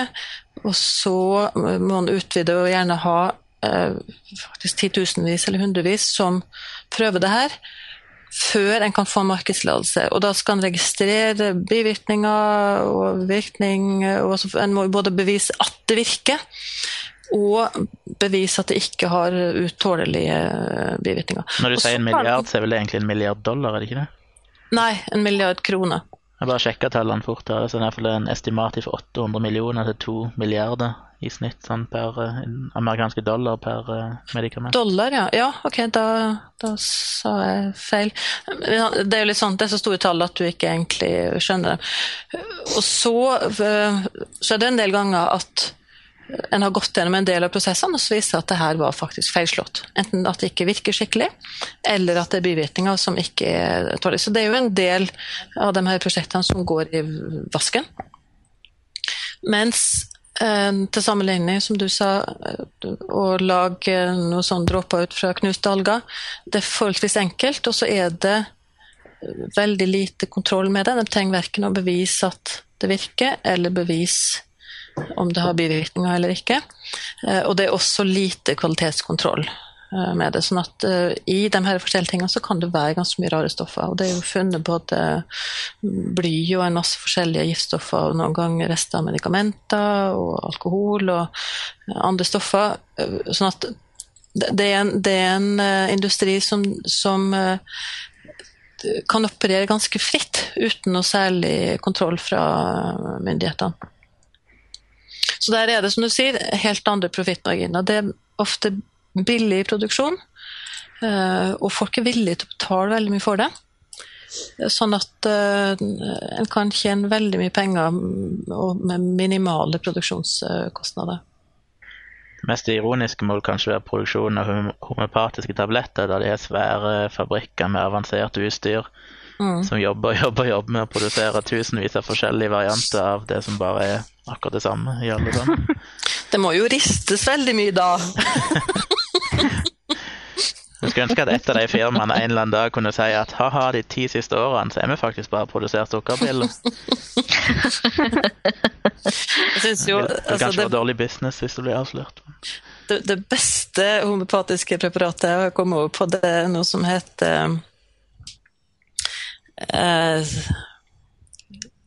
og så må man utvide og gjerne ha eh, faktisk titusenvis eller hundrevis som prøver det her før en kan få markedstillatelse. Og da skal en registrere bivirkninger og virkning. og En må både bevise at det virker, og bevise at det ikke har utålelige bivirkninger. Når du sier en milliard, så er vel det egentlig en milliard dollar, er det ikke det? Nei, en milliard kroner. Jeg bare sjekka tallene fort. her, så Det er en estimat fra 800 millioner til 2 milliarder i snitt sånn per uh, amerikanske dollar per uh, medikament. Dollar, ja. Ja, ok, da, da, sa jeg feil. Det er jo litt sånn, det er så store tall at du ikke egentlig skjønner dem. Og så, uh, så er det en del ganger at en har gått gjennom en del av prosessene og så viser at det her var faktisk feilslått. Enten at det ikke virker skikkelig, eller at det er bivirkninger som ikke er tålige. Så det er jo en del av de her prosjektene som går i vasken. Mens eh, til sammenligning, som du sa, å lage noen sånne dråper ut fra knuste alger, det er forholdsvis enkelt, og så er det veldig lite kontroll med det. De trenger verken å bevise at det virker, eller bevise om det har bivirkninger eller ikke. Eh, og det er også lite kvalitetskontroll eh, med det. sånn at uh, i de her forskjellige tingene så kan det være ganske mye rare stoffer. Og det er jo funnet både bly og en masse forskjellige giftstoffer, og noen ganger rester av medikamenter og alkohol og andre stoffer. Sånn at det er en, det er en industri som, som kan operere ganske fritt uten noe særlig kontroll fra myndighetene. Så der er det, som du sier, helt andre profittmarginer. Det er ofte billig produksjon, eh, og folk er villige til å betale veldig mye for det. Sånn at uh, en kan tjene veldig mye penger med minimale produksjonskostnader. Det mest ironiske må kanskje være produksjonen av homopatiske tabletter, da de er svære fabrikker med avansert utstyr mm. som jobber og jobber, jobber med å produsere tusenvis av forskjellige varianter av det som bare er akkurat det samme i alle sammen. det må jo ristes veldig mye da. Jeg skulle ønske at et av de firmaene en eller annen dag kunne si at ha-ha, de ti siste årene så er vi faktisk bare produsert sukkerpiller. Jeg synes jo, det kan det, være dårlig business hvis det blir avslørt. Det, det beste homopatiske preparatet jeg har kommet over på, det er noe som heter eh,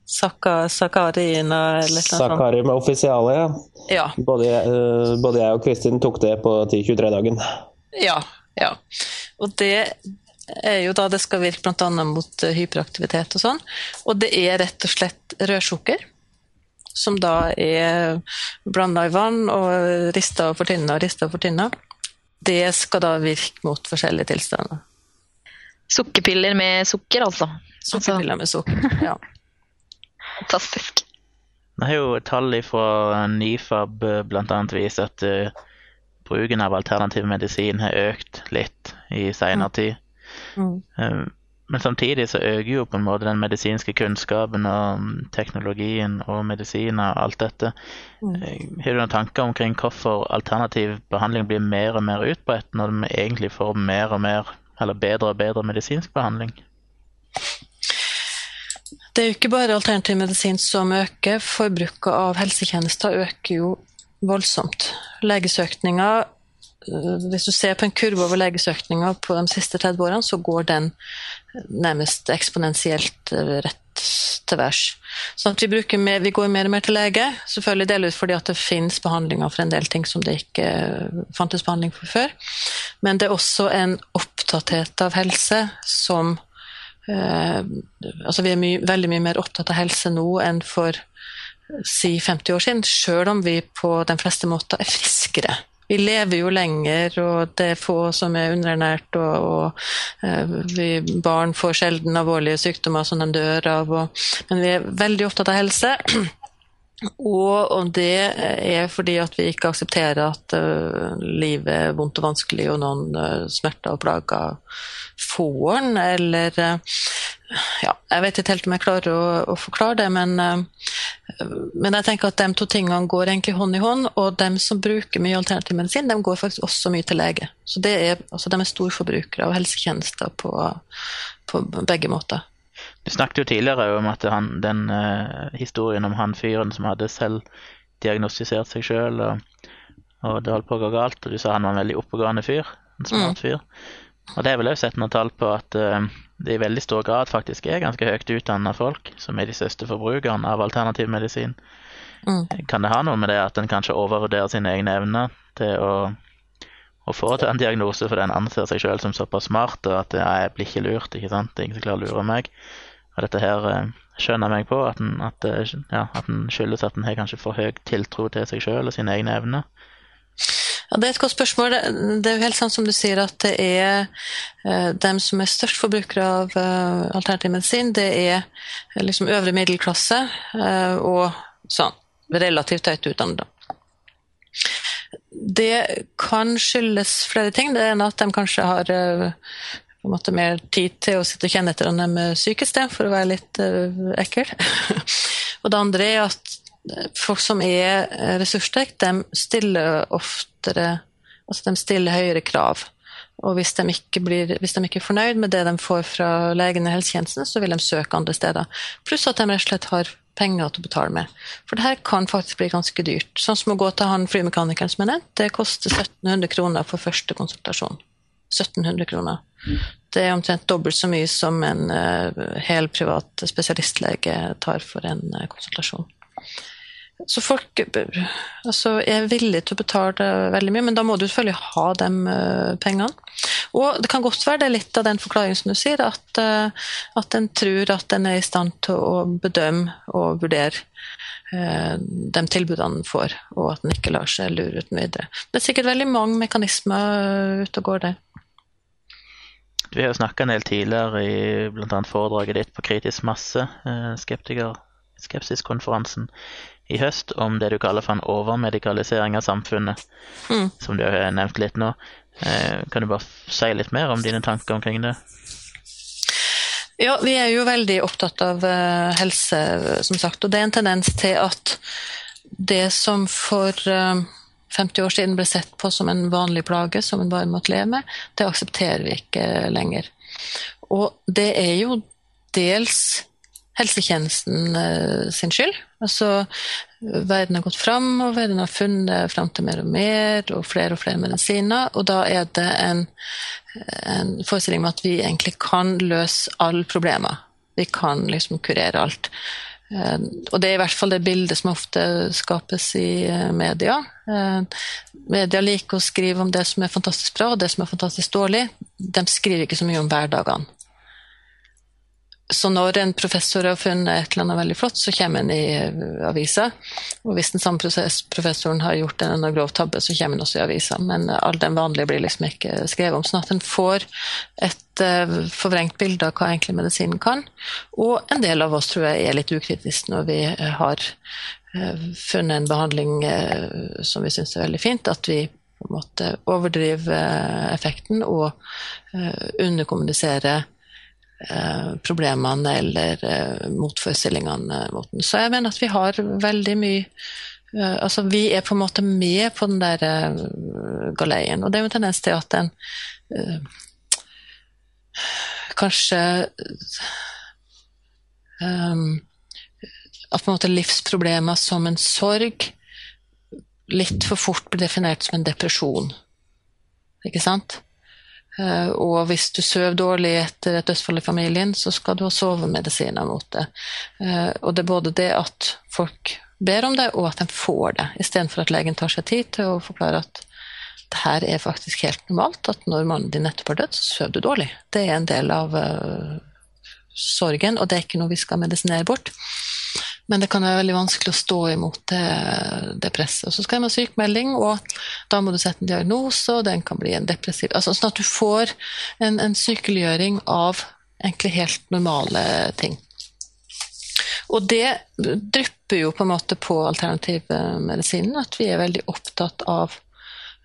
Sakarina eller noe Sakarima offisiale, ja. ja. Både, uh, både, jeg og Kristin tok det på 10-23-dagen. Ja, ja. Og det er jo da det skal virke bl.a. mot uh, hyperaktivitet og sånn. Og det er rett og slett rødsukker. Som da er blanda i vann og rista og fortynna og rista og fortynna. Det skal da virke mot forskjellige tilstander. Sukkerpiller med sukker, altså. Sukkerpiller med sukker, ja. Fantastisk. Det er jo tall fra Nifab bl.a. vist at uh, bruken av alternativ medisin har økt litt i senere tid. Mm. Uh, men samtidig så øker jo på en måte den medisinske kunnskapen og teknologien og medisiner og alt dette. Mm. Har du noen tanker omkring hvorfor alternativ behandling blir mer og mer utbredt, når vi egentlig får mer og mer eller bedre og bedre medisinsk behandling? Det er jo ikke bare alternativ medisin som øker. Forbruket av helsetjenester øker jo voldsomt. Legesøkninger eh, Hvis du ser på en kurve over legesøkninger på de siste 30 årene, så går den nærmest eksponentielt eh, rett til værs. Sånn at vi, mer, vi, går mer og mer til lege, selvfølgelig delvis fordi at det finnes behandlinger for en del ting som det ikke eh, fantes behandling for før. Men det er også en opptatthet av helse som altså Vi er my veldig mye mer opptatt av helse nå enn for si 50 år siden, sjøl om vi på de fleste måter er friskere vi lever jo lenger, og det er få som er underernært, og, og eh, vi, barn får sjelden alvorlige sykdommer som de dør av. Og, men vi er veldig opptatt av helse. Og, det er fordi at vi ikke aksepterer at uh, livet er vondt og vanskelig, og noen uh, smerter og plager får den, eller uh, ja, Jeg vet ikke helt om jeg klarer å, å forklare det, men, men, jeg tenker at de to tingene går egentlig hånd i hånd. Og de som bruker mye alternativ medisin, de går faktisk også mye til lege. Så er, altså, de er storforbrukere av helsetjenester på, på begge måter. Du snakket jo tidligere om at han, den uh, historien om han fyren som hadde selv diagnostisert seg sjøl, og, og, det holdt på å gå galt, og du sa han var en veldig oppegående fyr. En smart mm. fyr. Og det har vel òg sett noen tall på at uh, det i veldig stor grad faktisk er ganske høyt utdanna folk som er de største forbrukerne av alternativ medisin. Mm. Kan det ha noe med det at en kanskje overvurderer sine egne evner til å, å få til en diagnose fordi en anser seg sjøl som såpass smart, og at ja, jeg blir ikke lurt, ikke sant, det er ingen som klarer å lure meg. Og dette her skjønner jeg meg på, at en, at, eh, ja, at en skyldes at en har kanskje for høy tiltro til seg sjøl og sine egne evner. Ja, Det er et godt spørsmål. Det er jo helt sant som du sier at det er uh, dem som er størst forbrukere av alternativ medisin, det er liksom øvre middelklasse og sånn relativt høyt utdannede. det kan skyldes flere ting. Det ene at de kanskje har på en måte mer tid til å sitte og kjenne etter om de er sykeste, for å være litt uh, ekkel. og det andre er at folk som er ressurssterke, de stiller oftere Altså de stiller høyere krav. Og hvis de, blir, hvis de, ikke er fornøyd med det de får fra legen og helsetjenesten, så vil de søke andre steder. Pluss at de rett og slett har penger til å betale med. For det her kan faktisk bli ganske dyrt. Sånn som å gå til han flymekanikeren som er nevnt, det koster 1700 kroner for første konsultasjon. 1700 kroner. Det er omtrent dobbelt så mye som en uh, hel privat spesialistlege tar for en uh, konsultasjon. Så folk altså, er villige til å betale veldig mye, men da må du selvfølgelig ha de uh, pengene. Og det kan godt være det er litt av den forklaringen som du sier, at, at en tror at en er i stand til å bedømme og vurdere de tilbudene en får, og at en ikke lar seg lure uten videre. Det er sikkert veldig mange mekanismer ute og går der. Vi har jo snakka en del tidligere i bl.a. foredraget ditt på kritisk masse, skeptiker skepsiskonferansen i høst om det du kaller for en overmedikalisering av samfunnet, mm. som du har nevnt litt nå. Eh, kan du bare si litt mer om dine tanker omkring det? Ja, vi er jo veldig opptatt av uh, helse, som sagt. Og det er en tendens til at det som for eh, 50 år siden ble sett på som en vanlig plage, som en bare måtte leve med, det aksepterer vi ikke lenger. Og det er jo dels helsetjenesten uh, sin skyld. Altså, verden har gått fram, og verden har funnet fram til mer og mer, og flere og flere medisiner. Og da er det en, en forestilling om at vi egentlig kan løse alle problemer. Vi kan liksom kurere alt. Uh, og det er i hvert fall det bildet som ofte skapes i uh, media. Uh, media liker å skrive om det som er fantastisk bra og det som er fantastisk dårlig. De skriver ikke så mye om hverdagene. Så når en professor har funnet et eller annet veldig flott, så kommer han i eh, avisa. Og hvis den samme professoren har gjort en eller grov tabbe, så kommer han også i avisa. Men eh, all den vanlige blir liksom ikke skrevet om. Sånn at en får et uh, forvrengt bilde av hva egentlig medisinen kan. Og en del av oss tror jeg er litt ukritisk når vi har uh, funnet en behandling som vi syns er veldig fint. At vi på en måte overdriver effekten og underkommuniserer Eh, problemene eller eh, motforestillingene mot den. Så jeg mener at vi har veldig mye eh, Altså, vi er på en måte med på den der galeien, og det er jo en tendens til at den kanskje At på en måte livsproblemer som en sorg litt for fort blir definert som en depresjon. Ikke sant? Eh, og hvis du sover dårlig etter et dødsfall i familien, så skal du ha sovemedisiner mot det. Eh, og det er både det at folk ber om det, og at de får det, istedenfor at legen tar seg tid til å forklare at det her er faktisk helt normalt, at når mannen din nettopp har dødd, så sover du dårlig. Det er en del av uh, sorgen, og det er ikke noe vi skal medisinere bort. Men det kan være veldig vanskelig å stå imot det, det presset. Så skal jeg ha sykemelding, og da må du sette en diagnose, og den kan bli en depressiv altså Sånn at du får en, en sykeliggjøring av egentlig helt normale ting. Og det drypper jo på en måte på alternativmedisinen, at vi er veldig opptatt av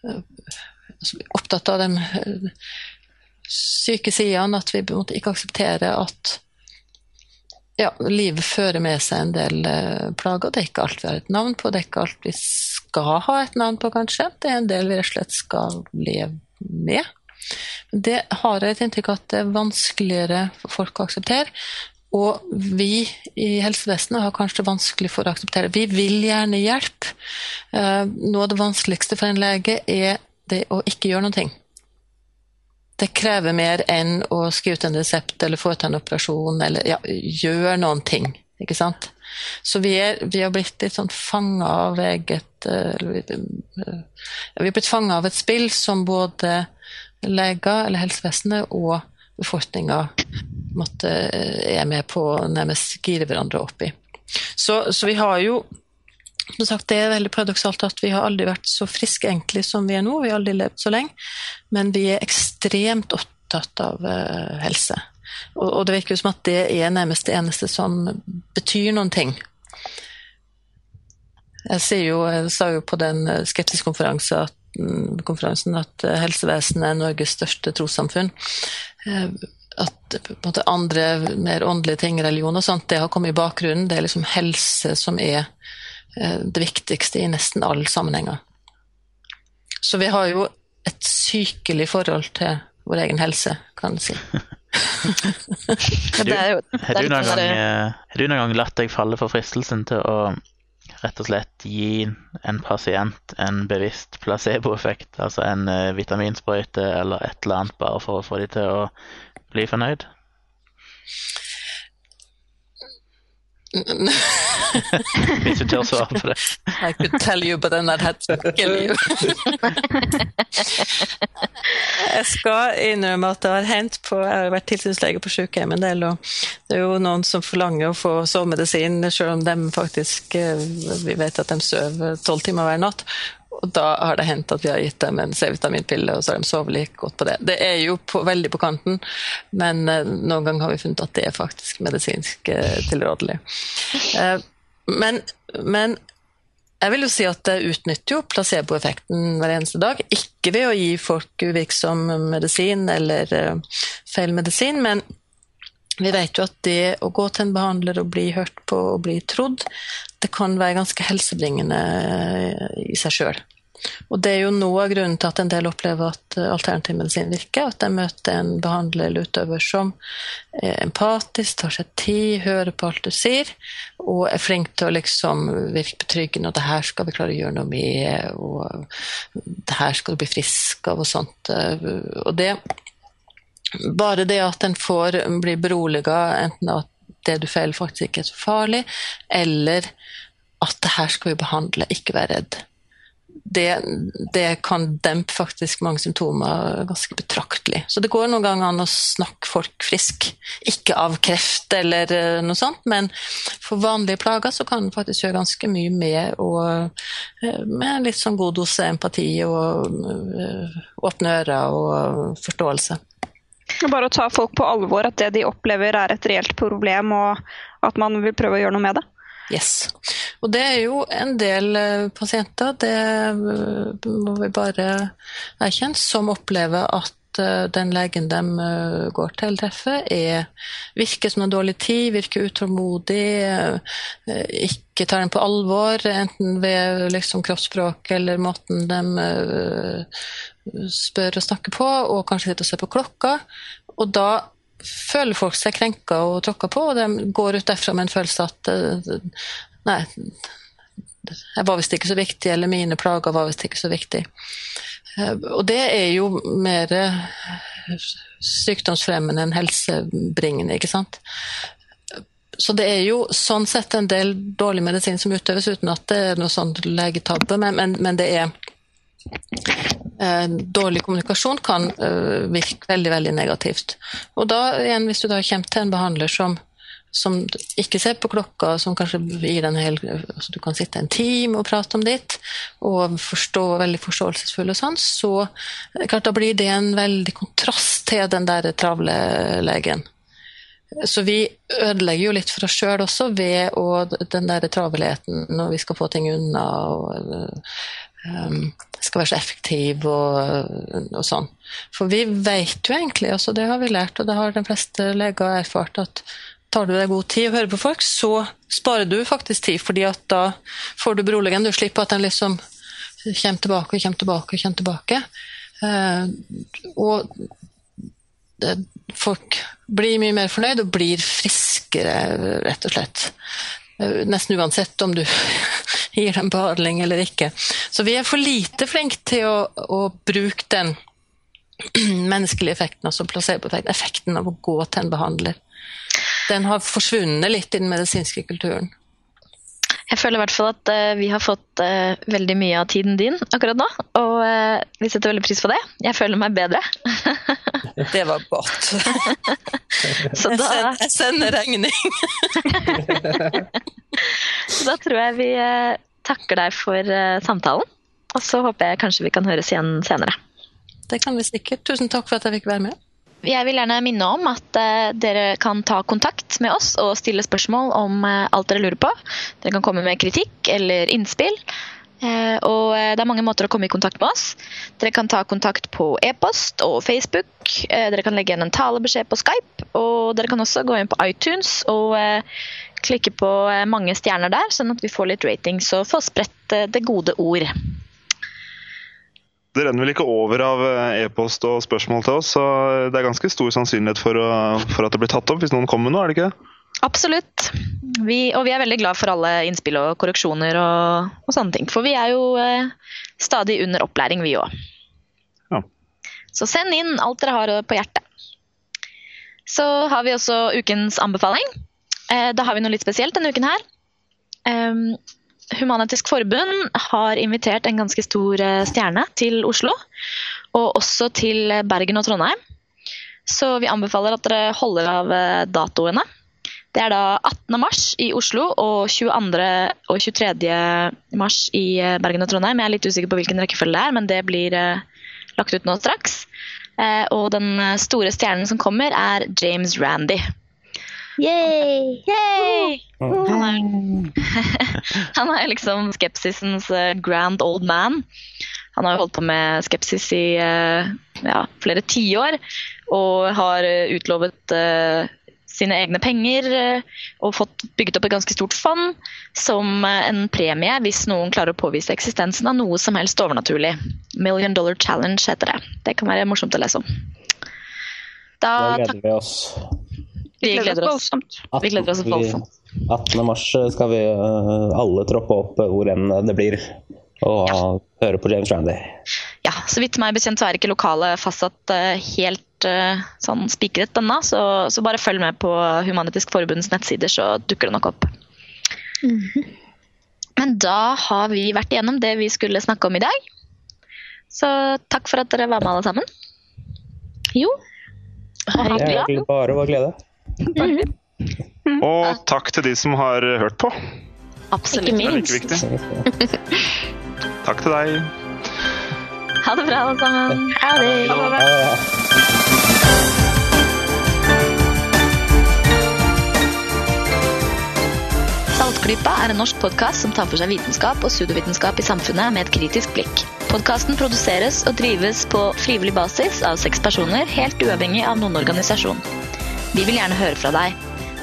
altså, opptatt av de syke sidene, at vi ikke aksepterer at ja, livet fører med seg en del uh, plager. Det er ikke alt vi har et navn på, det er ikke alt vi skal ha et navn på, kanskje. Det er en del vi rett og slett skal leve med. Det har jeg et inntrykk av at det er vanskeligere for folk å akseptere. Og vi i helsevesenet har kanskje det vanskelig for å akseptere. Vi vil gjerne hjelpe. Uh, noe av det vanskeligste for en lege er det å ikke gjøre noe det krever mer enn å skrive ut en resept eller ut en operasjon eller ja, gjøre noen ting. Ikke sant? Så vi, er, vi har blitt litt sånn fanga av eget uh, Vi har blitt fanga av et spill som både leger eller helsevesenet og befolkninga eh, er med på å nærmest gire hverandre opp i. Så, så vi har jo som sagt, Det er veldig paradoksalt at vi har aldri vært så friske egentlig som vi er nå. Vi har aldri levd så lenge. Men vi er ekstremt opptatt av uh, helse. Og, og, det virker jo som at det er nærmest det eneste som betyr noen ting. Jeg, jo, jeg sa jo på den skepsiskonferansen at konferansen at eh, helsevesenet er Norges største trossamfunn. Eh, at måte, andre mer åndelige ting, religion og sånt, det har kommet i bakgrunnen. Det er liksom helse som er eh, det viktigste i nesten alle sammenhenger. Så vi har jo et sykelig forhold til vår egen helse, kan du si. Har du, noen sånn gang, eh, har du noen gang latt deg falle for fristelsen til å rett og slett gi en pasient en bevisst placeboeffekt, altså en eh, vitaminsprøyte eller et eller annet, bare for å få de til å bli fornøyd? Hvis du tør svare på det. I could tell you, but then I'd had to kill you. jeg skal innrømme at det har hendt på Jeg har vært tilsynslege på sykehjem en del, og det er jo noen som forlanger å få sovemedisin, selv om de faktisk eh, Vi vet at de sover tolv timer hver natt. Og da har det hendt at vi har gitt dem en C-vitaminpille, og så har de sovet like godt på det. Det er jo på, veldig på kanten, men eh, noen ganger har vi funnet at det er faktisk medisinsk eh, tilrådelig. Eh, men, men jeg vil jo si at det utnytter jo placeboeffekten hver eneste dag. Ikke ved å gi folk uvirksom medisin eller uh, feil medisin, men vi vet jo at det å gå til en behandler og bli hørt på og bli trodd, det kan være ganske helsebringende eh, i seg sjøl. Og det er jo noe av grunnen til at en del opplever at eh, alternativ medisin virker, at de møter en behandler eller utøver som er empatisk, tar seg tid, hører på alt du sier, og er flink til å liksom virke betryggende, og det her skal vi klare å gjøre noe med, og det her skal du bli frisk av, og sånt. Og det bare det at en får bli beroliga, enten at det du føler faktisk ikke er så farlig, eller at det her skal vi behandle, ikke være redd. Det, det kan dempe faktisk mange symptomer ganske betraktelig. Så det går noen ganger an å snakke folk frisk. Ikke av kreft eller eh, noe sånt, men for vanlige plager så kan en faktisk gjøre ganske mye med, og, eh, med litt sånn god dose empati og eh, åpne ører og forståelse. Bare å ta folk på alvor, at det de opplever er et reelt problem, og at man vil prøve å gjøre noe med det. Yes. Og det er jo en del eh, pasienter, det eh, må vi bare erkjenne, som opplever at eh, den legen de går til, treffer, er, virker som en dårlig tid, virker utålmodig, ikke tar dem på alvor, enten ved liksom, kroppsspråk eller måten de spør og snakker på, og kanskje sitter og ser på klokka. Og da føler folk seg krenka og tråkka på, og de går ut derfra med en følelse at eh, Nei, jeg var visst ikke så viktig, eller mine plager var visst ikke så viktig. Eh, Og det er jo mer eh, sykdomsfremmende enn helsebringende, ikke sant. Så det er jo sånn sett en del dårlig medisin som utøves, uten at det er noe sånn legetabbe, men, men, men det er dårlig kommunikasjon kan eh, virke veldig veldig negativt. Og da igjen, Hvis du da kommer til en behandler som, som ikke ser på klokka, som kanskje gir en hel altså Du kan sitte en time og prate om ditt, og forstå veldig forståelsesfull og sånn, så eh, klart da blir det en veldig kontrast til den der travle legen. Så vi ødelegger jo litt for oss sjøl også ved å, den der travelheten når vi skal få ting unna. og skal være så effektiv og, og sånn. For vi vet jo egentlig, altså det har vi lært, og det har de fleste leger erfart, at tar du deg god tid og hører på folk, så sparer du faktisk tid, fordi at da får du beroligende. Du slipper at den liksom kommer tilbake og kommer tilbake og kommer tilbake. Eh, og folk blir mye mer fornøyd og blir friskere, rett og slett. Eh, Nesten uansett om du gir dem behandling eller ikke. Så vi er for lite flinke til å, å bruke den menneskelige effekten, altså placeboeffekten, effekten av å gå til en behandler. Den har forsvunnet litt i den medisinske kulturen. Jeg føler i hvert fall at uh, vi har fått uh, veldig mye av tiden din akkurat nå. Og uh, vi setter veldig pris på det. Jeg føler meg bedre. Det var godt. Så Jeg da, sender, jeg sender regning. Tror jeg vi eh, takker deg for eh, samtalen. Og så håper jeg kanskje vi kan høres igjen senere. Det kan vi sikkert. Tusen takk for at jeg fikk være med. Jeg vil gjerne minne om at eh, dere kan ta kontakt med oss og stille spørsmål om alt dere lurer på. Dere kan komme med kritikk eller innspill. Eh, og det er mange måter å komme i kontakt med oss. Dere kan ta kontakt på e-post og Facebook. Dere kan legge igjen en talebeskjed på Skype. Og dere kan også gå inn på iTunes og klikke på eh, mange stjerner der, sånn at vi får litt ratings og får spredt eh, det gode ord. Det renner vel ikke over av eh, e-post og spørsmål til oss, så det er ganske stor sannsynlighet for, å, for at det blir tatt opp hvis noen kommer med noe, er det ikke? Absolutt. Vi, og vi er veldig glad for alle innspill og korreksjoner og, og sånne ting. For vi er jo eh, stadig under opplæring, vi òg. Ja. Så send inn alt dere har på hjertet. Så har vi også ukens anbefaling. Eh, da har vi noe litt spesielt denne uken her. Um, Human-Etisk Forbund har invitert en ganske stor eh, stjerne til Oslo. Og også til Bergen og Trondheim. Så vi anbefaler at dere holder av eh, datoene. Det er da 18. mars i Oslo og 22. og 23. mars i Bergen og Trondheim. Jeg er litt usikker på hvilken rekkefølge det er, men det blir lagt ut nå straks. Og den store stjernen som kommer, er James Randy. Yay! Yay! Han er, han er liksom skepsisens eh, grand old man. Han har jo holdt på med skepsis i eh, ja, flere tiår og har eh, utlovet uh, sine egne penger og fått bygget opp et ganske stort fond som en premie hvis noen klarer å påvise eksistensen av noe som helst overnaturlig. Million Dollar Challenge heter det. Det kan være morsomt å lese om. Da, Da gleder vi oss. Vi gleder oss. voldsomt. Vi gleder oss voldsomt. 18. mars skal vi eh, alle troppe opp eh, hvor enn det blir, og høre på James Randy. Ja, så vidt meg bekjent så er ikke lokalet fastsatt eh, helt eh, sånn spikret ennå, så, så bare følg med på Human-Etisk Forbunds nettsider, så dukker det nok opp. Men da har vi vært igjennom det vi skulle snakke om i dag. Så takk for at dere var med alle sammen. Jo. Ha det bra. bare vår glede. Og takk til de som har hørt på. Absolutt. Ikke Det er like viktig. Takk til deg. Ha det bra, alle sammen. Ha det. Ja. Saltklypa er en norsk podkast som tar for seg vitenskap og pseudovitenskap i samfunnet med et kritisk blikk. Podkasten produseres og drives på frivillig basis av seks personer, helt uavhengig av noen organisasjon. Vi vil gjerne høre fra deg.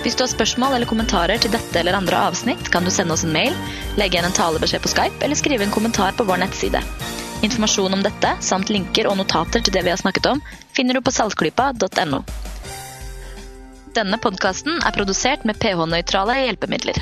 Hvis du har spørsmål eller kommentarer til dette eller andre avsnitt, kan du sende oss en mail, legge igjen en talebeskjed på Skype eller skrive en kommentar på vår nettside. Informasjon om dette, samt linker og notater til det vi har snakket om, finner du på saltklypa.no. Denne podkasten er produsert med pH-nøytrale hjelpemidler.